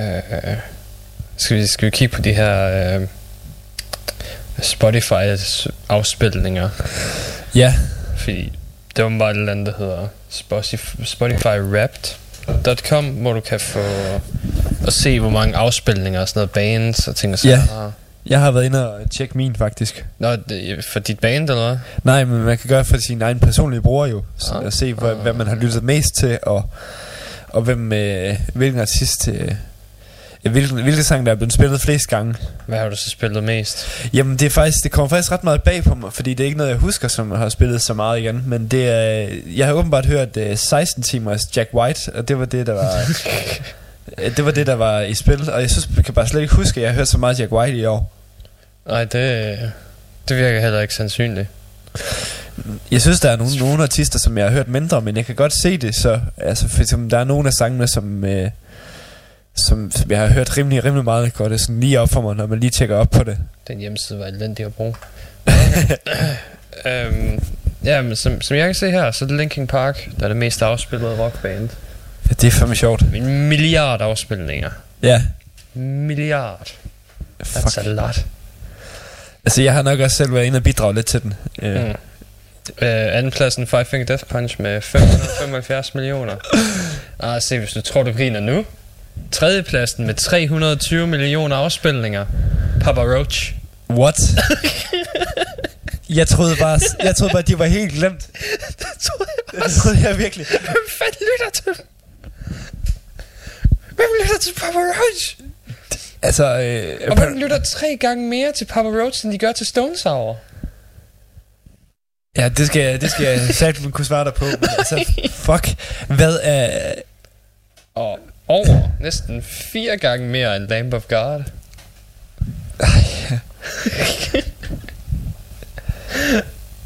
skal, vi, skal vi kigge på de her uh, Spotify afspilninger? Ja, Fordi det var bare et eller andet, der hedder Spotify, SpotifyWrapped.com, hvor du kan få at se, hvor mange afspilninger og sådan noget bands og ting og sådan Ja. noget. Jeg har været inde og tjekke min faktisk. Nå, det, for dit band eller hvad? Nej, men man kan gøre for sin egen personlige bruger jo. Så Ah. at se, hvad, hvad man har lyttet mest til, og, og hvem, øh, hvilken artist... Øh, hvilken, hvilken sang, der er blevet spillet flest gange. Hvad har du så spillet mest? Jamen, det, er faktisk, det kommer faktisk ret meget bag på mig, fordi det er ikke noget, jeg husker, som har spillet så meget igen. Men det er, jeg har åbenbart hørt uh, 16 timers Jack White, og det var det, der var... *laughs* øh, det var det, der var i spil, og jeg synes, jeg kan bare slet ikke huske, at jeg har hørt så meget Jack White i år. Nej, det, det virker heller ikke sandsynligt. Jeg synes, der er nogle, nogle artister, som jeg har hørt mindre, men jeg kan godt se det, så altså, for eksempel, der er nogle af sangene, som, øh, som, som jeg har hørt rimelig, rimelig meget, går det sådan lige op for mig, når man lige tjekker op på det. Den hjemmeside var elendig at bruge. *laughs* øhm, ja, men som, som jeg kan se her, så er det Linkin Park, der er det mest afspillede rockband. Ja, det er fandme sjovt. En milliard afspilninger. Ja, Milliard. That's fuck. a lot. Altså, jeg har nok også selv været inde og bidrage lidt til den. Øh, Mm. Øh, andenpladsen Five Finger Death Punch med 575 *laughs* millioner. Ah, se, hvis du tror, du griner nu. Tredjepladsen med 320 millioner afspilninger. Papa Roach. What? jeg troede bare, jeg troede bare, de var helt glemt. *laughs* Det troede jeg Det troede jeg virkelig. Hvem fanden lytter til dem? Hvem lytter til Papa Roach? Altså, øh, Og hvem lytter tre gange mere til Papa Roach, end de gør til Stone Sour? ja, det skal, jeg- det skal jeg sagt kunne svare dig på. Men altså, fuck. Hvad er... Og over næsten fire gange mere end Lamb of God.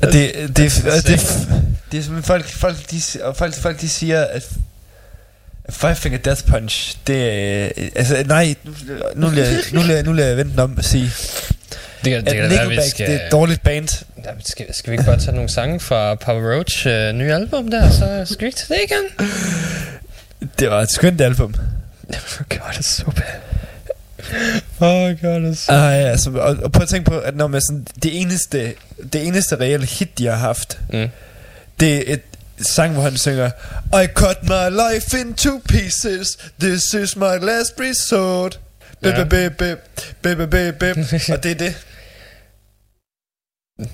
Det, det, det, det, det, det er som folk, folk, de, folk, folk de siger, at Five Finger Death Punch, det er... Altså, nej, nu, nu, nu, vil jeg, nu vil jeg vente om og sige, Det kan, det at kan da være, vi Nickelback, skal... det er et dårligt band. Ja, skal, skal vi ikke bare tage nogle sange fra Papa Roach øh, nye album der, så skal vi ikke tage det igen? Det var et skønt album. God, det er så bad. Oh god, det er så... Ah, ja, altså, og, og prøv at tænke på, at når man sådan, det eneste, det eneste reelle hit, de har haft, Mm. det er et sang, hvor han synger I cut my life in two pieces This is my last resort Bip, Ja. bip, bip, bip, bip, bip, bip. *laughs* Og det er det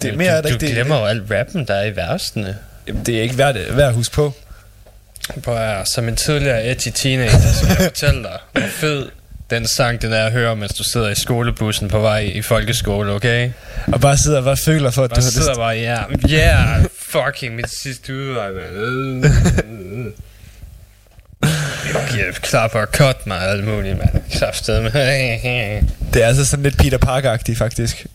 Det er mere er du, der du ikke det- glemmer jo alt rappen, der er i versene. Jamen, Det er ikke værd, værd at huske på Prøv at, som en tidligere edgy teenager, så kan jeg *laughs* fortælle dig, hvor fed den sang, den er at høre, mens du sidder i skolebussen på vej i folkeskole, okay? Og bare sidder og bare føler for, at du Bare har sidder lyst bare, ja, yeah, yeah, fucking mit sidste udvej, mand. Jeg er klar på at cut mig og alt muligt, mand. Kraftedeme. Det er altså sådan lidt Peter Parker-agtigt faktisk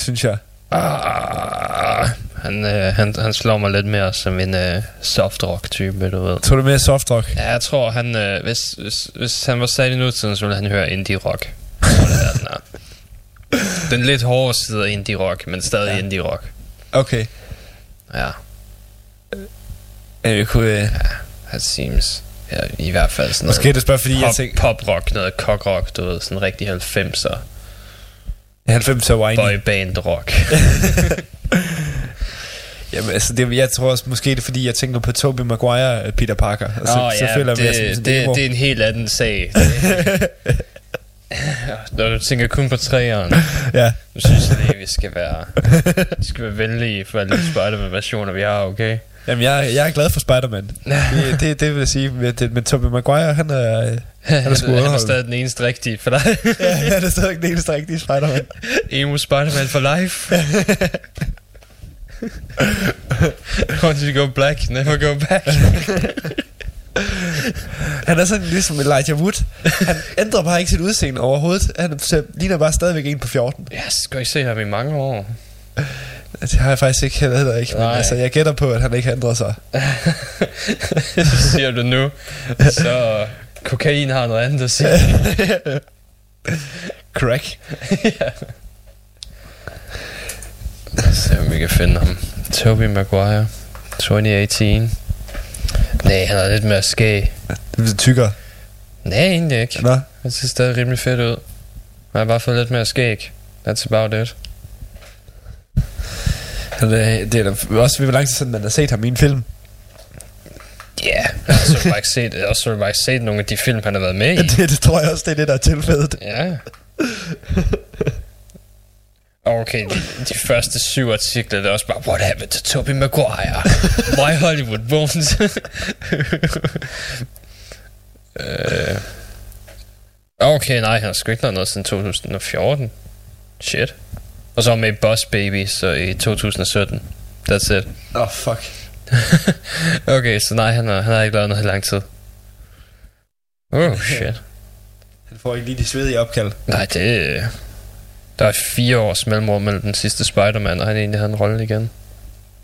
Synes jeg Ah, han, øh, han, han slår mig lidt mere som en øh, soft rock type, du ved. Tror du mere soft rock? Ja, jeg tror, han, øh, hvis, hvis, hvis han var sat i nutiden, så ville han høre indie rock. Jeg tror, det er, den, er. den lidt hårde side af indie rock, men stadig Ja. ja. indie rock. Okay Ja, Jeg kunne, øh, that seems. Ja, i hvert fald sådan Måske er det spørgsmål, fordi jeg pop, tænker pop rock, noget cock rock, du ved, sådan rigtig 90'er 90 er whiny boyband rock. *laughs* *laughs* Jamen, altså, det, jeg tror også, måske det er, fordi jeg tænker på Tobey Maguire og Peter Parker. Og så, Åh, så føler jeg mere som det, det, det er en helt anden sag. *laughs* Når du tænker kun på træeren, Ja, nu synes jeg lige, vi skal være, vi skal være venlige for alle de Spider-Man versioner, vi har, okay? Jamen, jeg, jeg er glad for Spider-Man. Det, det, det vil jeg sige. Det, med Tobey Maguire, han er, øh, Han er sgu han er stadig den eneste rigtige for dig. ja, han er stadig den eneste rigtige Spider-Man. Emo Spider-Man for life. *laughs* *laughs* Once you go black, never go back. *laughs* Han er sådan ligesom Elijah Wood. Han ændrer bare ikke sit udseende overhovedet. Han ligner bare stadigvæk en på 14. Jeg skal ikke se ham i mange år. Det har jeg faktisk ikke heller ikke. Men Nej. altså, jeg gætter på, at han ikke har ændret sig. *laughs* Så siger du nu. Så kokain har noget andet at sige. Crack. Se om vi kan finde ham. Tobey Maguire. 2018. Nej, han er lidt mere skæg. Det bliver tykkere. Nej, egentlig ikke. Nå, Han ser stadig rimelig fedt ud. Han har bare fået lidt mere skæg. That's about it. er- det er da også ved, hvor lang tid siden, man har set ham i en film. Ja, yeah. jeg har så bare ikke set, jeg har så bare ikke set nogle af de film, han har været med i. *laughs* Det, det tror jeg også, det er det, der er tilfældet. Ja. Okay, de, de første syv artikler, det er også bare, what happened to Tobey Maguire? Why Hollywood won't? *laughs* øh. Okay, nej, han har sgu ikke lavet noget siden 2014. Shit. Og så med Boss Baby, så i 2017. That's it. Åh, oh, fuck. *laughs* Okay, så nej, han har, han har ikke lavet noget i lang tid. Oh, *laughs* shit. Han får ikke lige de svedige opkald. Nej, det... Der er fire års mellemrum mellem den sidste Spider-Man, og han egentlig havde en rolle igen.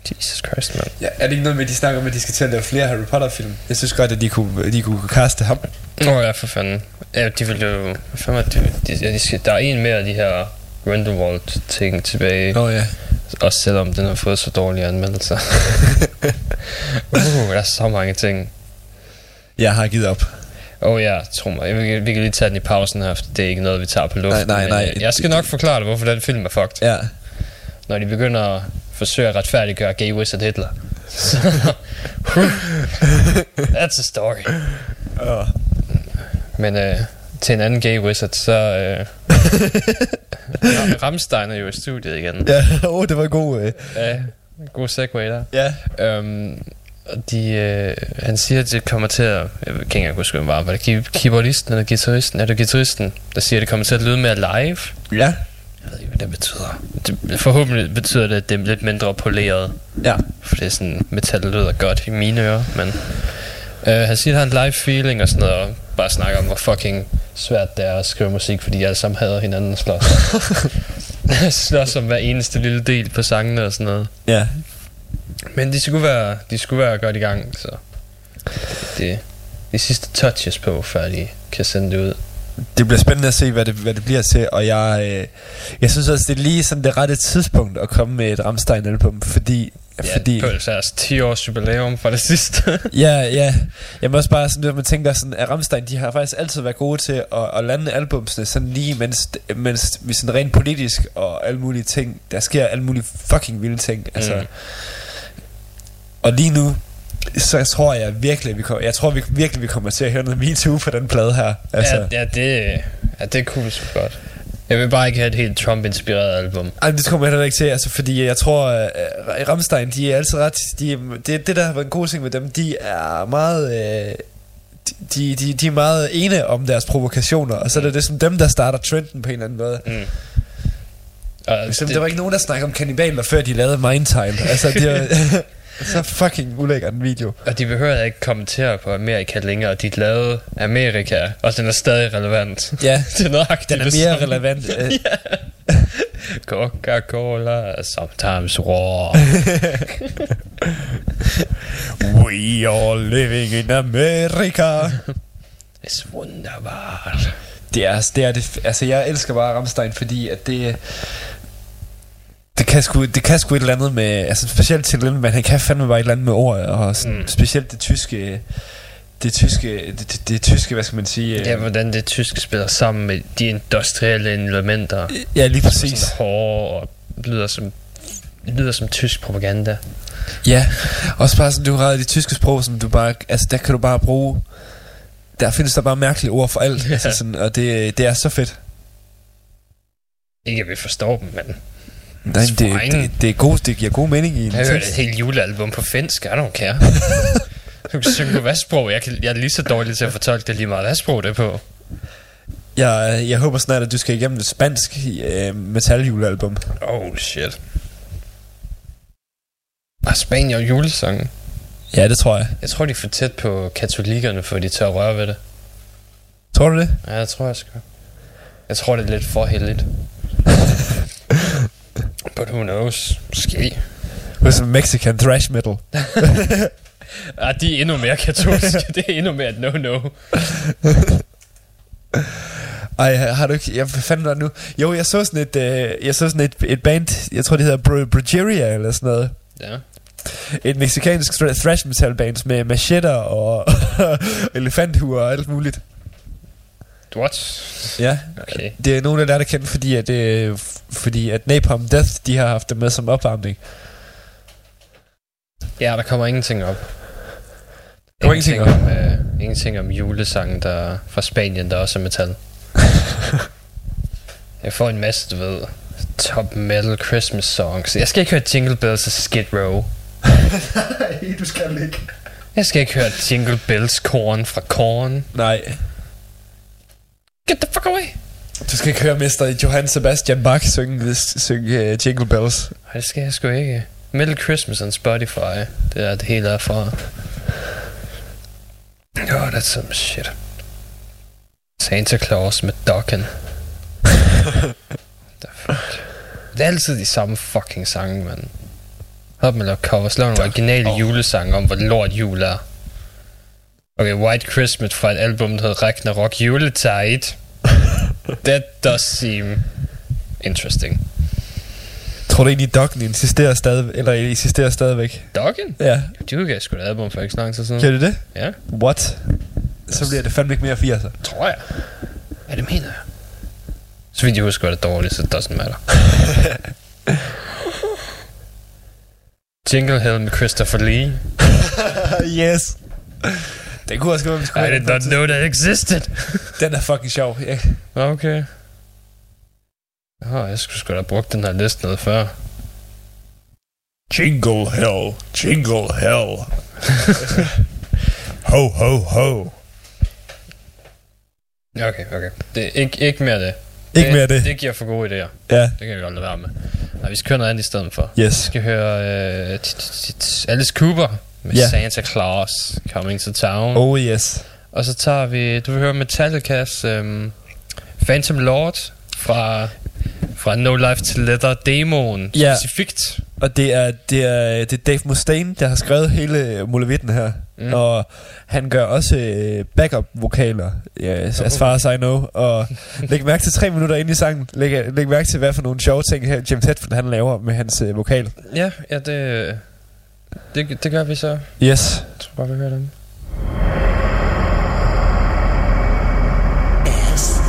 Jesus Christ, mand. Ja, er det ikke noget med, at de snakker om, at de skal til at lave flere Harry Potter-film? Jeg synes godt, at de kunne, de kunne kaste ham. Åh oh, ja, for fanden. Ja, de vil jo... Hvad fanden? De, ja, de skal, der er en mere af de her Grindelwald-ting tilbage. Nå ja. Også selvom den har fået så dårlige anmeldelser. *laughs* uh, der er så mange ting. Jeg har givet op. Åh oh, ja, tro mig. Vi, kan- vi kan lige tage den i pausen her, for det er ikke noget, vi tager på luften. Nej, nej, nej. øh, Jeg skal nok forklare dig, hvorfor den film er fucked. Ja. når de begynder at forsøge at retfærdiggøre gay wizard Hitler. Så, *laughs* That's a story. Uh, Men øh, til en anden gay wizard, så... Øh, *laughs* Ramstein er jo i studiet igen. ja, *laughs* oh, det var god. Øh. Ja, god segue der. Ja. Øhm, og de, øh, han siger, at det kommer til at... Jeg kan ikke engang huske, hvem var. Var det key- keyboardisten eller guitaristen? Er det guitaristen, der siger, at det kommer til at lyde mere live? Ja. Jeg ved ikke, hvad det betyder. Det, forhåbentlig betyder det, at det er lidt mindre poleret. Ja. For det er sådan, metal lyder godt i mine ører, men... Øh, han siger, at han har en live feeling og sådan noget, og bare snakker om, hvor fucking svært det er at skrive musik, fordi de alle sammen hader hinanden og slås. *laughs* *laughs* slås om hver eneste lille del på sangene og sådan noget. Ja. Men de skulle være, de skulle være godt i gang, så... Det de sidste touches på, før de kan sende det ud. Det bliver spændende at se, hvad det, hvad det bliver til, og jeg, øh, jeg synes også, det er lige sådan det rette tidspunkt at komme med et Rammstein-album, fordi... Ja, fordi på deres 10 års jubilæum for det sidste. *laughs* ja, ja. Jeg må også bare sådan, at man tænker sådan, at Rammstein, de har faktisk altid været gode til at, at lande albumsene sådan lige, mens, mens vi sådan rent politisk og alle mulige ting, der sker alle mulige fucking vilde ting. Altså, Mm. Og lige nu, så tror jeg virkelig, vi kommer, jeg tror vi, virkelig, vi kommer til at høre noget MeToo på den plade her. Altså, Ja, ja, det, ja, det kunne vi så godt. Jeg vil bare ikke have et helt Trump-inspireret album. Ej, det kommer jeg heller ikke til, altså, fordi jeg tror, at uh, Rammstein, de er altid ret, de, det, det der har været en god ting med dem, de er meget, uh, de, de, de er meget ene om deres provokationer, og så er det ligesom dem, der starter trenden på en eller anden måde. Mm. Og Ligesom, det, der var ikke nogen, der snakkede om kannibaler, før de lavede Mindtime. Altså, det var *laughs* så fucking ulækker en video. og de behøver ikke kommentere på Amerika længere. De lavede Amerika, og den er stadig relevant. Ja, *laughs* det er nøjagtigt den er mere samme. relevant. øh, *laughs* Coca-Cola, sometimes raw. *laughs* We are living in America. It's wunderbar. Det er, det er det, altså jeg elsker bare Rammstein, fordi at det, det kan, sgu, det kan sgu et eller andet med, altså specielt til den, men han kan fandme bare et eller andet med ord, og sådan, Mm. specielt det tyske, det tyske, det, det, det tyske, hvad skal man sige? øh, Ja, hvordan det tyske spiller sammen med de industrielle elementer. ja lige Som præcis. er hårde og lyder som, lyder som tysk propaganda. Ja, også bare sådan, du har det tyske sprog, som du bare, altså der kan du bare bruge, der findes der bare mærkelige ord for alt, Ja. altså sådan, og det, det er så fedt. Ikke at vi forstår dem, men Nej, det, det, det, er god, det giver god mening i en jeg har hørt tekst. et helt julealbum på finsk. I don't care. du kan synge på hvad sprog? Jeg, kan, jeg er lige så dårlig til at fortolke det lige meget. Hvad sprog det er på? Jeg, jeg håber snart, at du skal igennem et spansk øh, metaljulealbum. Oh shit. Og Spanien og julesangen. Ja, det tror jeg. Jeg tror, de er for tæt på katolikkerne, for de tør at røre ved det. Tror du det? Ja, jeg tror jeg sgu. Jeg tror, det er lidt for heldigt. *laughs* But who knows? Måske. Med sådan Mexican thrash metal. Ja, *laughs* de er endnu mere katolske. *laughs* det er endnu mere et no-no. Ej, har du ikke... Jeg, var det nu? Jo, jeg så sådan et, øh, jeg så sådan et, et band, jeg tror det hedder Br- Brujeria eller sådan noget. Ja. Et mexikansk thra- thrash metal band med machetter og *laughs* elefanthuer og alt muligt. What? Ja, Okay. det er nogen af der, der kender, fordi at, øh, fordi at Napalm Death, de har haft det med som opvarmning. Ja, der kommer ingenting op. Der kommer ingenting om, øh, ingenting om julesangen der er fra Spanien, der også er metal. *laughs* jeg får en masse, du ved, top metal Christmas songs. Jeg skal ikke høre Jingle Bells og Skid Row. *laughs* Nej, du skal ikke. Jeg skal ikke høre Jingle Bells Korn fra Korn. Nej, Get the fuck away! du skal ikke høre Mester Johann Sebastian Bach synge, synge uh, Jingle Bells. Nej, det skal jeg sgu ikke. Metal Christmas on Spotify. Det er det hele er fra. Oh, that's some shit. Santa Claus med Dokken. *laughs* The fuck? Det er altid de samme fucking sange, mand. Hop med at cover. Slå en originale julesang om, hvor lort jul er. Okay, White Christmas fra et album, der hedder Ragnarok Juletide. *laughs* That does seem interesting. Tror du egentlig, Dokken insisterer stadig, eller insisterer stadigvæk? Dokken? Ja. De udgav sgu et album for ikke så lang tid siden. Kan du det? Ja, What? Så bliver det fandme ikke mere 80'er. tror jeg. Ja, det mener jeg. Så vidt jeg husker, var det dårligt, så det doesn't matter. *laughs* Jingle Hell med Christopher Lee. *laughs* yes. Det kunne også godt, vi skulle I did not know that existed. Den er fucking sjov. Ja. Okay. Oh, jeg skulle sgu da have brugt den her liste noget før. Jingle hell, jingle hell. *laughs* ho, ho, ho. Okay, okay. Det er ikke, ikke mere det. Ikke mere det. Det giver for gode idéer. Ja, Det kan vi godt lade være med. Nej, vi skal høre noget andet i stedet for. yes. Vi skal høre t- Alice Cooper med Ja. Santa Claus Coming to Town. Oh yes. Og så tager vi, du vil høre Metallicas øhm, Phantom Lord fra, fra No Life to Leather demoen Ja. specifikt. Og det er, det er, det er Dave Mustaine, der har skrevet hele Mulevitten her. Mm. Mm. Og han gør også øh, backup-vokaler, yes, as far as I know. Og *laughs* læg mærke til tre minutter ind i sangen. Læg, læg mærke til, hvad for nogle sjove ting her James Hetfield han laver med hans øh, vokal. Ja, ja, det, det, det gør vi så. Jeg Yes. tror bare, vi hører dem. S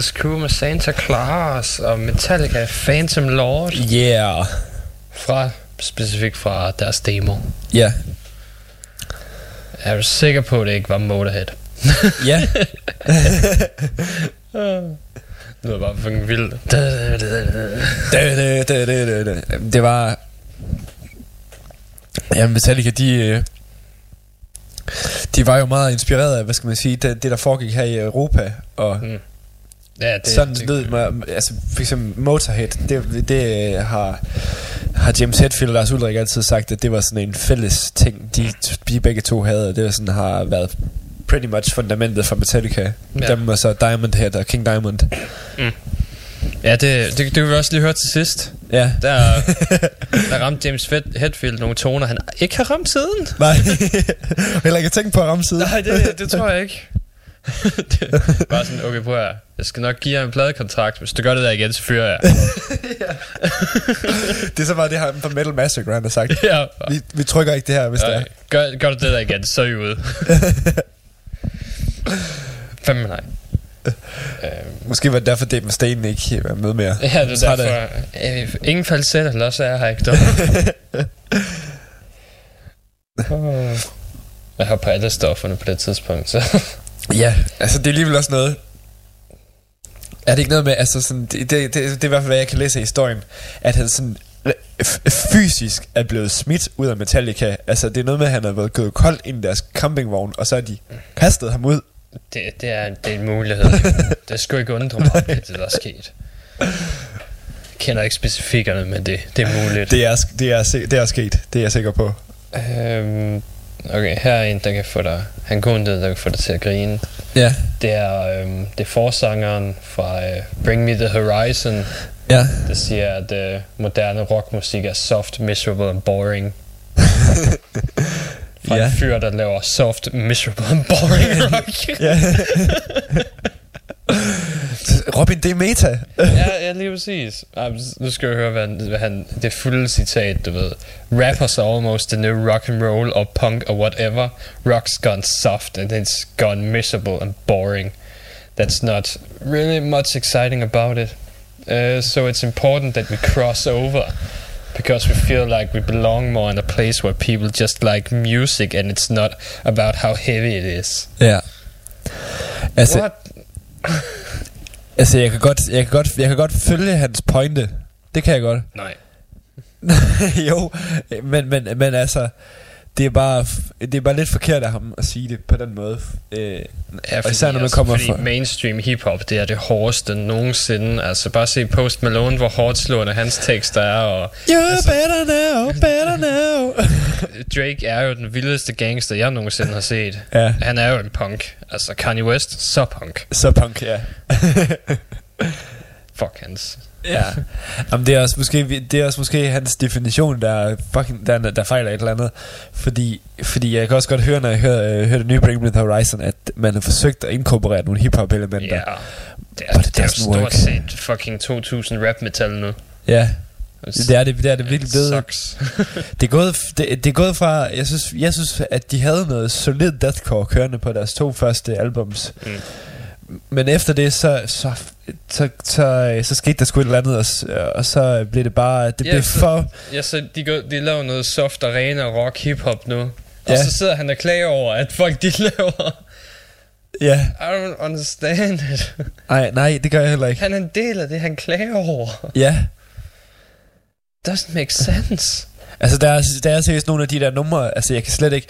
Alice Cooper med Santa Claus og Metallica Phantom Lord Yeah. fra specifikt fra deres demo. Ja. Er du sikker på, at det ikke var Motorhead? *laughs* Ja. *laughs* Det var bare fucking vildt. *laughs* det var... Ja, Metallica, de... øh, De var jo meget inspireret af, hvad skal man sige, det, det der foregik her i Europa, og Mm. Ja, det, sådan det, lød mig, altså for eksempel Motorhead, det, det øh, har, har James Hetfield og Lars Ulrik altid sagt, at det var sådan en fælles ting, de, de begge to havde, og det var sådan, har været pretty much fundamentet for Metallica. Ja. Dem var så Diamond Head og King Diamond. Ja, det, det, det kan vi også lige høre til sidst. Ja. Der, *laughs* der ramte James Hetfield nogle toner, han ikke har ramt siden. Nej, *laughs* heller ikke tænkt på at ramme siden. Nej, det, det tror jeg ikke. Det bare sådan, okay, prøv at jeg skal nok give jer en pladekontrakt. Hvis du gør det der igen, så fyrer jeg. *laughs* *laughs* Det er så meget det her fra Metal Massacre, han har sagt. ja, Vi, vi trykker ikke det her, hvis det er. okay. gør, gør du det der igen, så er I ude. *laughs* Fem nej. Øhm, Måske var det derfor, Dave Mustaine ikke var med mere. ja, det er derfor. Øh, ingen falset, eller også er jeg her ikke. Åh. jeg har på alle stofferne på det tidspunkt, så... Ja, altså det er alligevel også noget... Er det ikke noget med, altså sådan, det, det, det, det er i hvert fald, hvad jeg kan læse i historien, at han sådan fysisk er blevet smidt ud af Metallica. Altså det er noget med, at han har været gået kold ind i deres campingvogn, og så har de kastet ham ud. Det, det, er, det er en mulighed. *laughs* det skulle ikke undre mig, at det der er sket. Jeg kender ikke specifikkerne, men det, det er muligt. Det er, det, er, det er sket, det er jeg sikker på. Øhm, okay, her er en, der kan få dig... Han går der kan få dig til at grine. Ja. Det er, øhm, det er forsangeren fra øh, Bring Me The Horizon, Ja. der siger, at øh, moderne rockmusik er soft, miserable and boring. *laughs* Fra Ja. en fyr, der laver soft, miserable and boring *laughs* rock. ja. *laughs* Robin, det er meta. *laughs* ja, ja, lige præcis. Ej, Nu skal jeg høre, hvad hvad han, det fulde citat, du ved. Rappers are almost the new rock and roll or punk or whatever. Rock's gone soft and it's gone miserable and boring. That's not really much exciting about it. Uh, so it's important that we cross over because we feel like we belong more in a place where people just like music and it's not about how heavy it is. Ja. Altså, What? *laughs* altså jeg, kan godt, jeg, kan godt, jeg kan godt følge hans pointe. Det kan jeg godt. Nej. *laughs* jo, men, men, men altså, det er, bare, det er bare lidt forkert af ham at sige det på den måde. Øh, Ja, og især når man altså, kommer fordi fra... mainstream hiphop, det er det hårdeste nogensinde. Altså bare se Post Malone, hvor hårdt slående hans tekster er, og You're altså- better now, better now. *laughs* Drake er jo den vildeste gangster, jeg nogensinde har set. ja, Han er jo en punk. Altså Kanye West, så punk. så punk, ja. *laughs* Fuck hans. ja. Jamen, det er også måske, det er også måske hans definition, der, er fucking, der, der fejler et eller andet. Fordi, fordi jeg kan også godt høre, når jeg hører, øh, hører det nye Bring Me The Horizon, at man har forsøgt at inkorporere nogle hip-hop-elementer. Ja, det er, det er stort work. set fucking 2000 rap metal nu. Ja, det er det, det er det virkelig blevet. Sucks. *laughs* Det er gået, det, det er gået fra, jeg synes, jeg synes, at de havde noget solid deathcore kørende på deres to første albums. Mm. Men efter det, så, så, så, så, så skete der sgu et eller andet, og, s- og så blev det bare, det Ja, blev så- for... Ja, så de, går, de laver noget soft arena rock hiphop nu. Og Ja. så sidder han og klager over, at folk de *laughs* laver... Ja, I don't understand it. nej, nej, det gør jeg heller ikke. Han er en del af det, han klager over. Ja, Doesn't make sense. altså der er, der er seriøst nogle af de der numre, altså jeg kan slet ikke...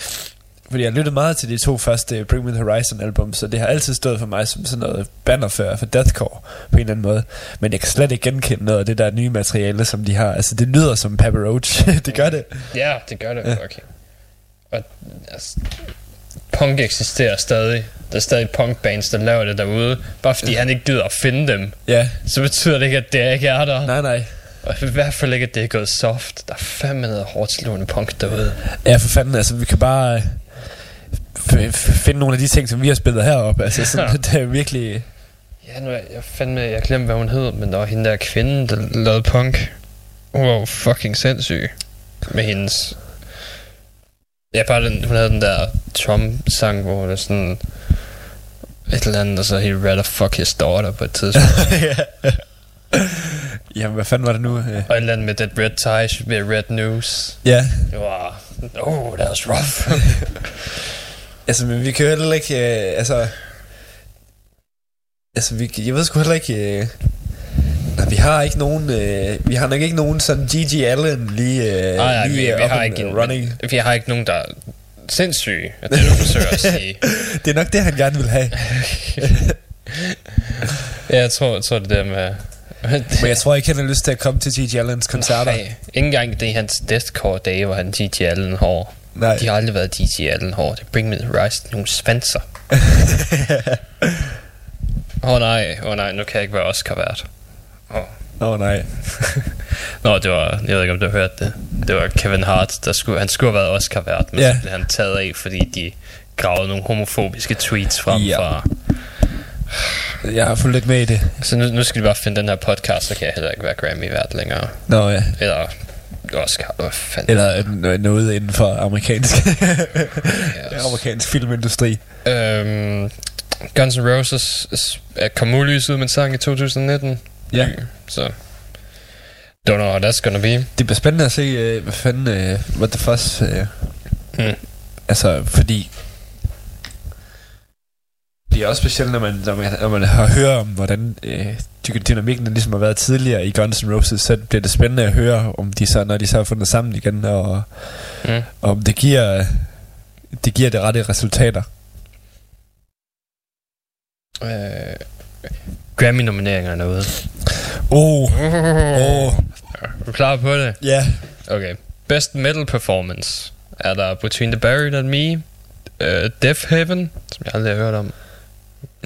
Fordi jeg lyttet meget til de to første Bring Me The Horizon album, så det har altid stået for mig som sådan noget bannerfører for deathcore på en eller anden måde. Men jeg kan slet ikke genkende noget af det der nye materiale, som de har. Altså det lyder som Papa Roach. *laughs* det gør det. Ja, det gør det. Okay. Og altså, punk eksisterer stadig. Der er stadig punkbands, der laver det derude. Bare fordi han ikke gider at finde dem, Ja. så betyder det ikke, at det ikke er der. Nej, nej. Og i hvert fald ikke, at det er gået soft. Der er fandme noget hårdt slående punk derude. Ja, for fanden, altså vi kan bare finde nogle af de ting, som vi har spillet heroppe. Altså sådan, *laughs* *laughs* det er virkelig... Ja, nu er jeg fandme, jeg glemte, hvad hun hed, men der var hende der kvinde, der lavede punk. Hun var jo fucking sindssyg med hendes... Ja, bare den, hun havde den der Trump-sang, hvor det sådan... Et eller andet, og så he'd rather fuck his daughter på et tidspunkt. *laughs* Jamen, hvad fanden var det nu? Og et eller andet med that red tie should be red news. Ja, Det var... Oh, that was rough. Altså, men vi kan jo heller ikke, øh, altså... Altså, vi, jeg ved sgu heller ikke... Øh, nej, vi har ikke nogen... Øh, vi har nok ikke nogen sådan G.G. Allen lige, øh, Nej, nej, vi, lige vi, up har ikke en, running. vi har ikke nogen, der er sindssyge, at det du forsøger at sige. *laughs* Det er nok det, han gerne vil have. *laughs* Ja, jeg tror, jeg tror det der med... Men jeg tror ikke, han har lyst til at komme til G.G. Allens koncerter. Nej, ikke engang det er hans deathcore dage, hvor han G.G. Allen hår. Nej. De har aldrig været G.G. Allen hår. Det Bring Me The Rise nogle svanser. *laughs* Åh oh, nej, åh oh, nej, nu kan jeg ikke være Oscar-vært. Åh. Åh oh, nej. *laughs* Nå, det var, jeg ved ikke om du har hørt det. Det var Kevin Hart, der skulle, han skulle have været Oscar-vært, men Ja. så blev han taget af, fordi de gravede nogle homofobiske tweets frem Ja. fra... Jeg har fulgt lidt med i det. Så nu, nu skal vi bare finde den her podcast, så kan jeg heller ikke være Grammy-vært længere. Nå ja. Eller Oscar, hvad fanden. Eller øh, noget inden for amerikansk, Yes. *laughs* amerikansk filmindustri. Øhm, Guns N' Roses er- kom ulyset med en sang i 2019. Ja. Så... Don't know how that's gonna be. Det bliver spændende at se, øh, hvad fanden, øh, what the fuss, øh, Hmm. altså, fordi det er også specielt, når man, når man, når man har hørt om, hvordan øh, dy- dynamikken ligesom har været tidligere i Guns N' Roses, så bliver det spændende at høre, om de så, når de så har fundet sammen igen, og Mm. om det giver, det giver det rette resultater. Øh, Grammy-nomineringerne er ude. Oh, *laughs* oh, Er du klar på det? ja. Okay. Best Metal Performance er der Between the Buried and Me, uh, Death Heaven, som jeg aldrig har hørt om.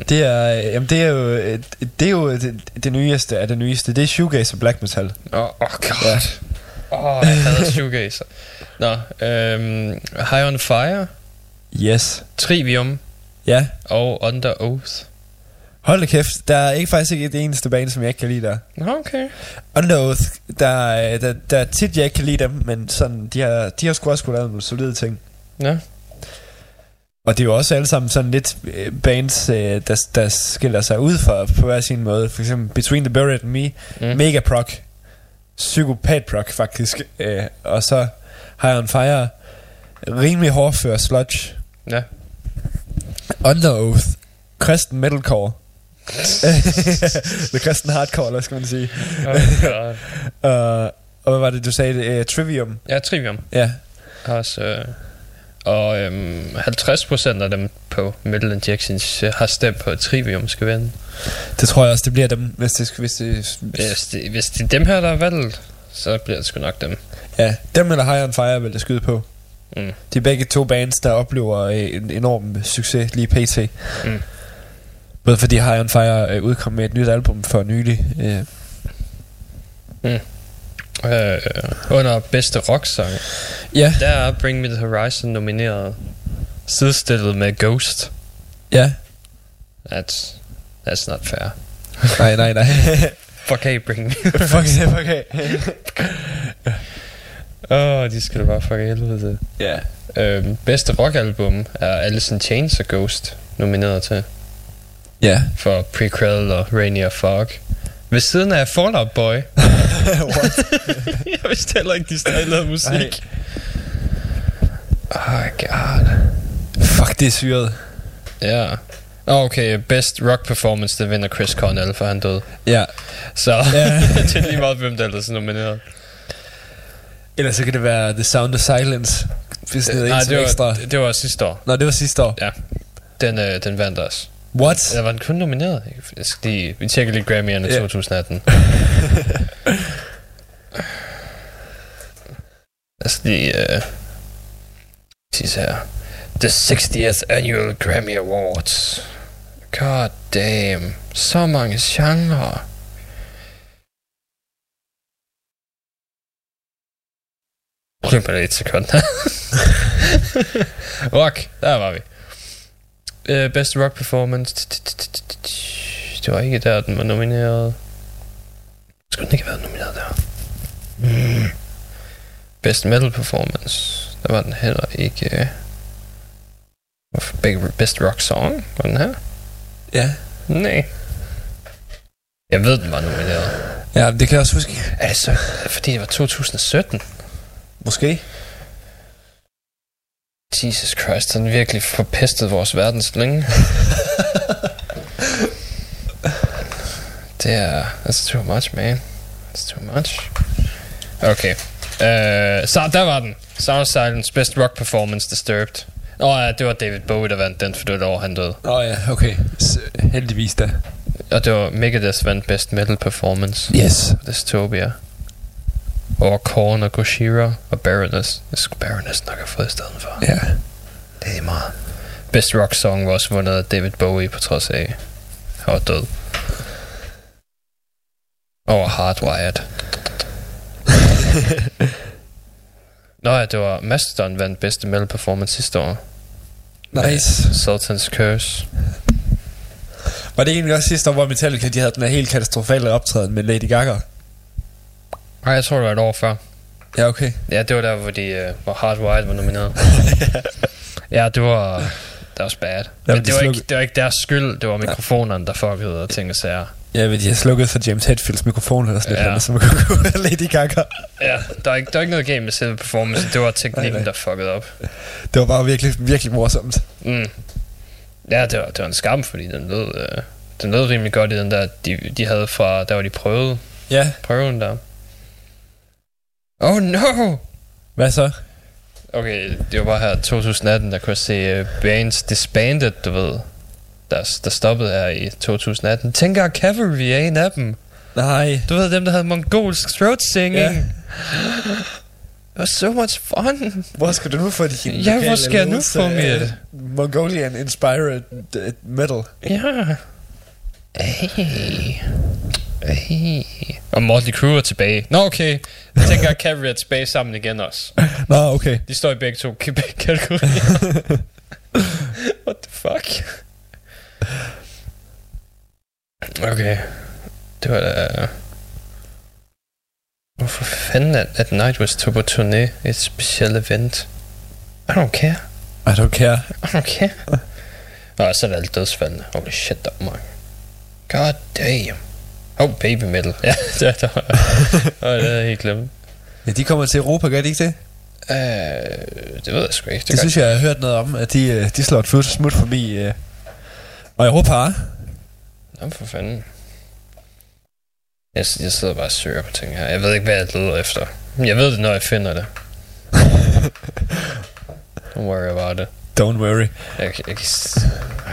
Det er, øh, jamen det er jo, øh, det er jo det, det nyeste af det nyeste. Det er shoegaze og black metal. Åh, oh, oh god. Ja. Åh, oh, jeg hader shoegazer. Nå, øhm, High on Fire, Yes. Trivium Ja. og Under Oath. Hold da kæft, der er ikke faktisk ikke det eneste band, som jeg ikke kan lide der. Okay. Under Oath, der, er- der, der er tit, jeg ikke kan lide dem, men sådan, de har, de har sgu også kunne lave nogle solide ting. Ja. Og det er jo også alle sammen sådan lidt øh, bands, øh, der, der skiller sig ud fra på hver sin måde. For eksempel Between the Buried and Me, Mm. Mega Proc, Psykopat Proc faktisk, øh, og så High on Fire, rimelig hårdfør sludge, Ja. Under Oath, Kristen Metalcore, The Kristen Hardcore, eller skal man sige. Uh, *laughs* og hvad var det, du sagde? Uh, Trivium. ja, Trivium Ja. også... Øh, og øhm, 50% af dem på Metal Injections øh, har stemt på, at Trivium skal vinde. Det tror jeg også, det bliver dem, hvis det... Hvis det Hvis det, hvis det er dem her, der er valgt, så bliver det sgu nok dem. ja, dem eller High on Fire vil det skyde på. Mm. De er begge to bands, der oplever øh, en enorm succes lige pt. Mm. Både fordi High on Fire øh, udkom med et nyt album for nylig. Øh, Øh, under bedste rocksang, ja, der er Bring Me The Horizon nomineret. Sidestillet med Ghost. ja. That's, that's not fair. Nej, nej, nej. *laughs* Fuck hey, Bring Me. fuck, *laughs* fuck, hey. *laughs* Åh, oh, de skal da bare fuck helvede til. Ja. Øhm, bedste rockalbum er Alice in Chains og Ghost nomineret til. Ja. For Prequel og Rainier Fog. Ved siden af Fall Out Boy. *laughs* What? *laughs* jeg vidste heller ikke, de stadig lavede musik. Nej. Oh god. Fuck, det er syret. Ja. Okay, best rock performance, det vinder Chris Cornell, for han døde. Ja. Så Ja. *laughs* det er lige meget, hvem der ellers er nomineret. Ellers så kan det være The Sound of Silence. Hvis det er Nej, en det ekstra. var, det, det var sidste år. Nå, det var sidste år. Ja. Den, øh, den vandt også. What? Eller var den kun nomineret? Jeg skal lige, vi tjekker lige Grammy'erne Ja. 2018. *laughs* Jeg skal lige... Øh, sige her. The 60th Annual Grammy Awards. God damn. Så mange genrer. Giv mig lige et sekund. *laughs* rock, der var vi. Uh, best rock performance. Det var ikke der, den var nomineret. Skulle den ikke have været nomineret der? Mm. Best metal performance. Der var den heller ikke. Hvorfor Best rock song var den her? Ja. Nej. Jeg ved, den var nomineret. Ja, det kan jeg også huske. Er det så, fordi det var 2017? Måske. Jesus Christ, han virkelig forpestet vores verdens længe. det er... That's too much, man. That's too much. Okay. Uh, så der var den. Sound Silence Best Rock Performance Disturbed. Åh oh, ja, det var David Bowie, der vandt den, for det var det år, han døde. Åh oh, ja, okay. S- heldigvis da. Og det var Megadeth vandt Best Metal Performance. Yes. Dystopia. Over Korn og Gojira og Baroness. Det skulle Baroness nok have fået i stedet for. Ja. Det er meget. Best Rock Song var også vundet af David Bowie på trods af, at han var død. Over Hardwired. *laughs* Nå ja, det var Mastodon vandt bedste metal performance sidste år. Nice. Sultan's Curse. Var det egentlig også sidste år, hvor Metallica de havde den her helt katastrofale optræden med Lady Gaga? Nej, jeg tror, det var et år før. Ja, okay. Ja, det var der, hvor, de, uh, hvor Hardwired var nomineret. *laughs* ja, det var... Det var også bad. Men de det var, sluk- ikke, det var ikke deres skyld. Det var mikrofonerne, der fuckede og ting og sager. Ja, men de har slukket for James Hetfields mikrofon eller sådan Ja. noget, så man kunne gå *laughs* Lady Gaga. Ja, der er ikke, der er ikke noget game med selve performance. Det var *laughs* teknikken, Nej, nej. der fuckede op. Det var bare virkelig, virkelig morsomt. Mm. Ja, det var, det var en skam, fordi den lød, øh, den lød rimelig godt i den der, de, de havde fra, der var de prøvede, Ja. prøven der. Oh no! Hvad så? Okay, det var bare her 2018, der kunne jeg se uh, bands disbanded, du ved. Der, der stoppede her i 2018. Tænker Cavalry er en af dem. Nej. Du ved, dem der havde mongolsk throat singing. Ja. It was so much fun. Hvor skal du nu få din Ja, hvor skal jeg nu få mit? Mongolian inspired uh, metal. Ja. Hey. Hey. Og Motley Crue er tilbage. Nå, okay. Jeg tænker, at Cavalry er tilbage sammen igen også. Nå, okay. De står i begge to begge kategorier. *laughs* What the fuck? Okay. Det var da... Hvorfor fanden at, at Nightwish tog på turné et specielt event? I don't care. I don't care. I don't care. Nå, så er det alle dødsfaldene. Holy shit, der er mange. God damn. Oh, baby metal. *laughs* Ja, det er der. det er helt glemt. Ja, de kommer til Europa, gør de ikke det? Uh, det ved jeg sgu ikke. Det, det synes jeg, jeg har hørt noget om, at de, øh, de slår et flut smut forbi. Uh, og Europa. Nå, for fanden. Jeg, jeg sidder bare og søger på ting her. Jeg ved ikke, hvad jeg leder efter. Jeg ved det, når jeg finder det. *laughs* Don't worry about it. Don't worry. Jeg, jeg, jeg,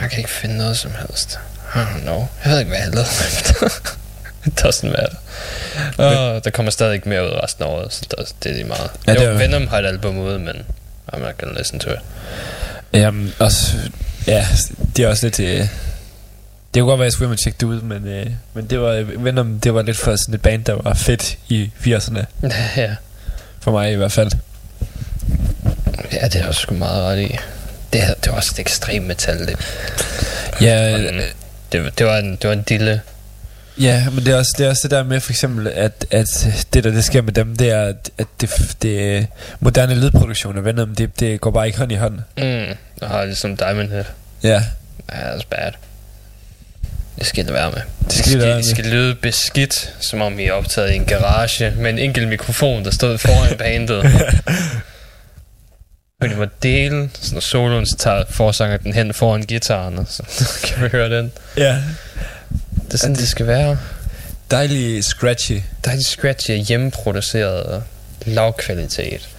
jeg kan ikke finde noget som helst. Don't know. Jeg ved ikke, hvad jeg efter. It doesn't matter. Og der kommer stadig ikke mere ud resten af året, så der, det er lige meget. Ja, Ja, det jo, Venom har et album ude, men I'm not gonna listen to it. Jamen, også, ja, det er også lidt... Øh, det kunne godt være, at jeg skulle tjekke det ud, men, øh, men det var, Venom, det var lidt for sådan et band, der var fedt i 80'erne. *laughs* ja. For mig i hvert fald. ja, det er også sgu meget ret i. Det, her- det var også et ekstremt metal, det. Ja, Mm. Det, var- det, var en, det var en dille. ja men det er, også, det er også det der med for eksempel, at, at det der det sker med dem, det er, at, at det, det moderne lydproduktion af Venom, det, det går bare ikke hånd i hånd. Mm. Jeg har ligesom Diamond Head. Ja, Ja, that's bad. Det skal det være med. Det skal skal, det være det skal lyde beskidt, som om I er optaget i en garage med en enkelt mikrofon, der stod foran *laughs* bandet. *laughs* Og de må dele, så når soloen så tager forsanger den hen foran gitaren, og så *laughs* kan vi høre den. ja. Det er sådan, det skal være. Dejlig scratchy. Der er de scratchy hjemmeproduceret og lav kvalitet.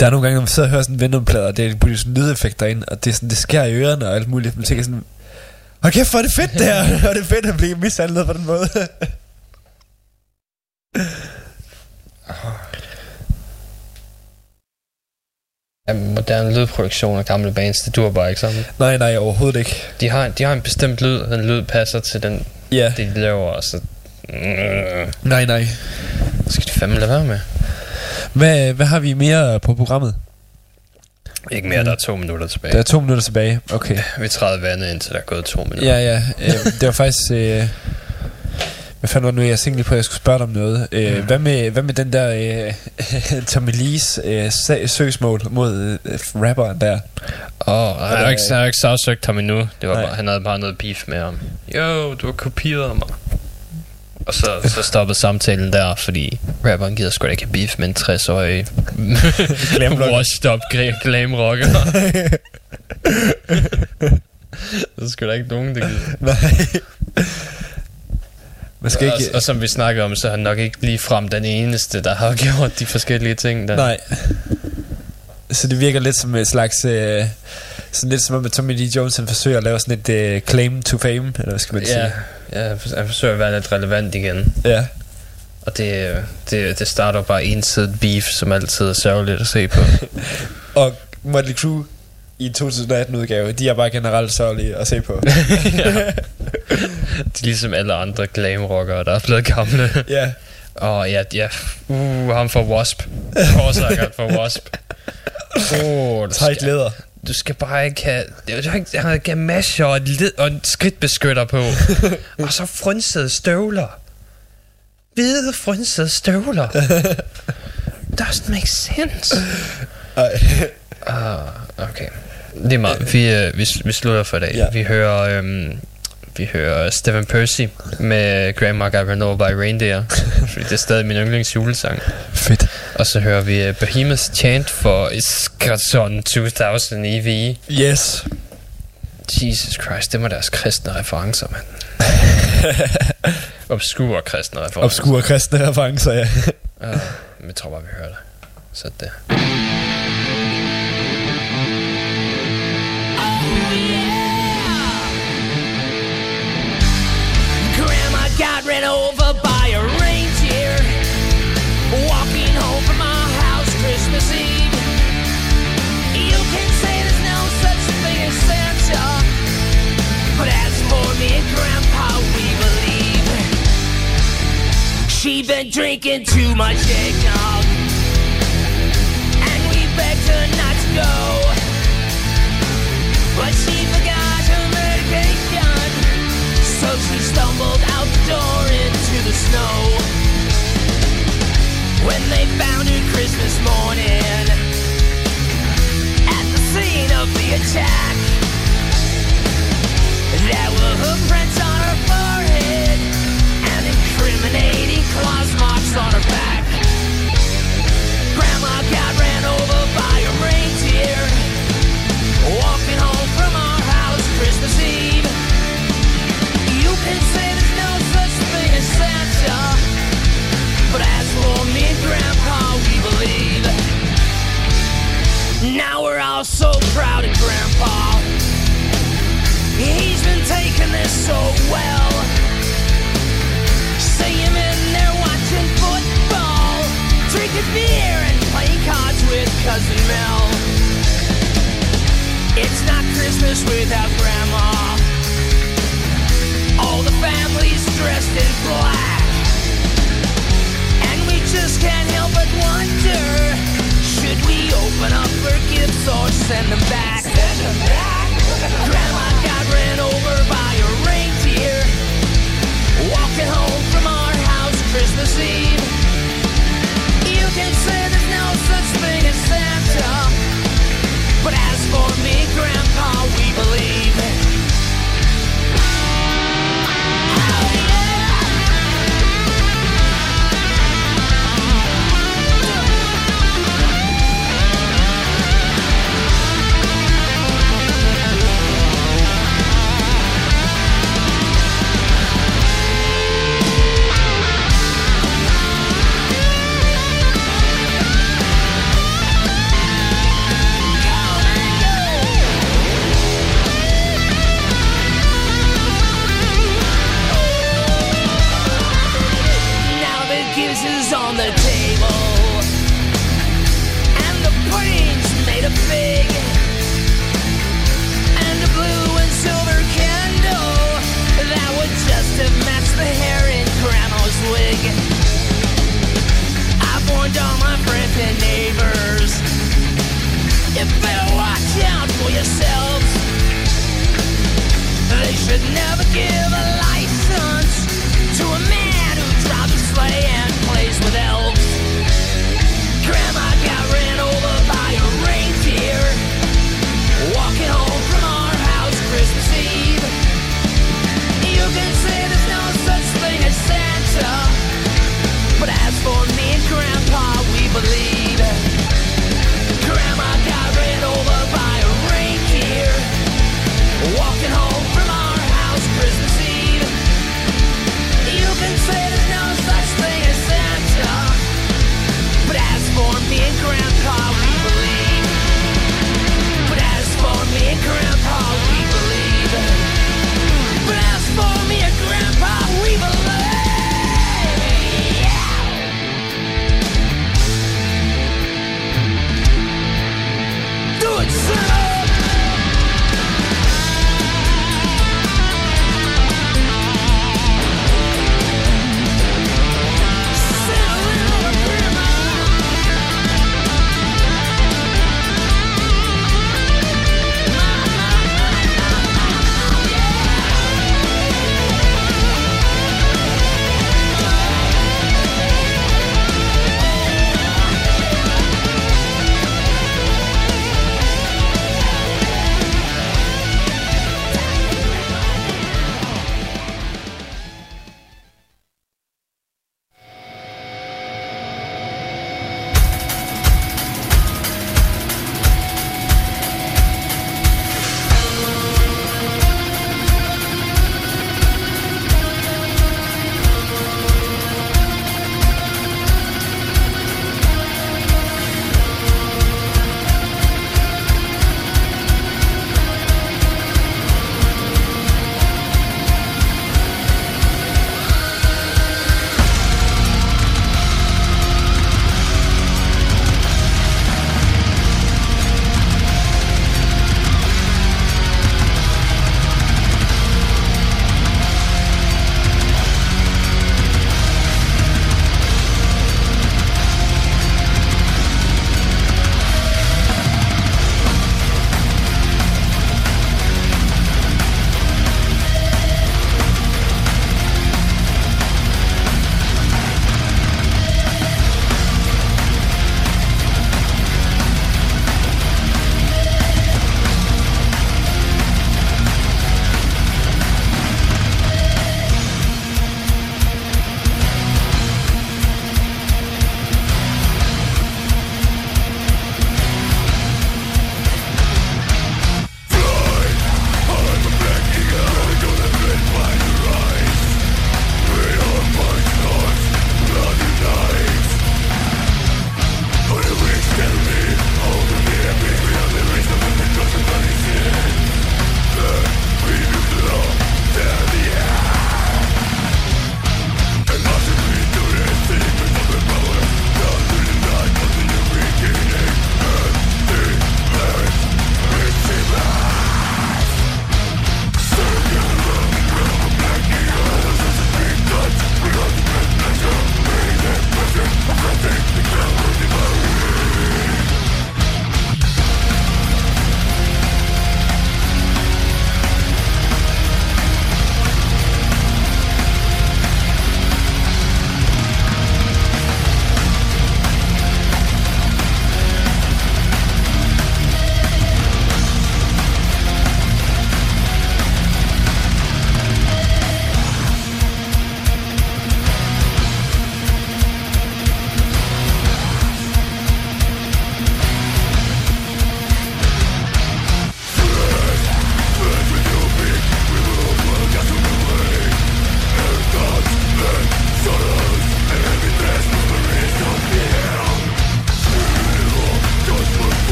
Der er nogle gange, når man sidder og hører sådan Venom-plader, det er putter sådan lydeffekter ind, og det, er sådan, det skærer i ørerne og alt muligt. Man tænker sådan, hold kæft, hvor er det fedt det her, *laughs* og det er fedt at blive mishandlet på den måde. *laughs* Ja, moderne lydproduktion af gamle bands, det dur bare ikke sammen. nej, nej, overhovedet ikke. De har, de har en bestemt lyd, og den lyd passer til den, Ja, det, de laver, og så... Mm, nej, nej. det skal de fandme lade være med. Hvad, hvad har vi mere på programmet? Ikke mere, der er to minutter tilbage. Der er to minutter tilbage. Okay. Vi træder vandet, indtil der er gået to minutter. Ja, ja. Øh, det var faktisk... Øh, hvad fanden var nu, jeg tænkte lige på, at jeg skulle spørge dig om noget. Øh, hvad, med, hvad med den der øh, *laughs* Tommy Lees øh, søgsmål mod øh, rapperen der? Åh, oh, jeg har ikke, har ikke sagsøgt ham endnu. Det var Nej. bare, han havde bare noget beef med ham. Jo, du har kopieret mig. Og så, så stoppede samtalen der, fordi rapperen gider sgu da ikke beef med en 60-årig Glamrocker. washed up gra- glam rocker. *laughs* det er sgu da ikke nogen, der gider. Nej. Man skal Og, ikke... og som vi snakkede om, så er han nok ikke lige frem den eneste, der har *laughs* gjort de forskellige ting der. Nej. Så det virker lidt som et slags... Øh, sådan lidt som om, at Tommy Lee Jones han forsøger at lave sådan et øh, claim to fame, eller hvad skal man Ja, sige? ja, han forsøger at være lidt relevant igen. Ja. Og det, det, det starter bare ensidigt beef, som altid er sørgeligt at se på. *laughs* Og Motley Crue i 2018-udgave, de er bare generelt sørgelige at se på. *laughs* Det er ligesom alle andre glamrockere, der er blevet gamle. ja. Og ja, ja. Uh, ham fra Wasp. Forsangeren fra Wasp. Oh, skal, leder. du skal bare ikke have... Du har ikke han har gamasjer og, et led, og en skridtbeskytter på. *laughs* og så frynsede støvler. Hvide frynsede støvler. *laughs* Doesn't make sense. Ej. Ah, okay. Det er meget. Vi, øh, vi, vi slutter for i dag. Ja. Vi hører... Øhm, vi hører Stephen Percy med Grandma Got Run Over by Reindeer. *laughs* fordi det er stadig min yndlings julesang. Fedt. Og så hører vi uh, Behemoth's Chant for Iskazon 2000 EV. Yes. Jesus Christ, det var deres kristne referencer, mand. *laughs* Obskure kristne referencer. Obskure kristne referencer, ja. Uh, men jeg tror bare, vi hører det. Så det. Over by a reindeer Walking home from our house Christmas Eve. You can say there's no such thing as Santa But as for me and Grandpa, we believe. She been drinking too much eggnog And we begged her not to go When they found her Christmas morning At the scene of the attack. There were hoofprints on her forehead And incriminating claws marks on her back Now we're all so proud of Grandpa. He's been taking this so well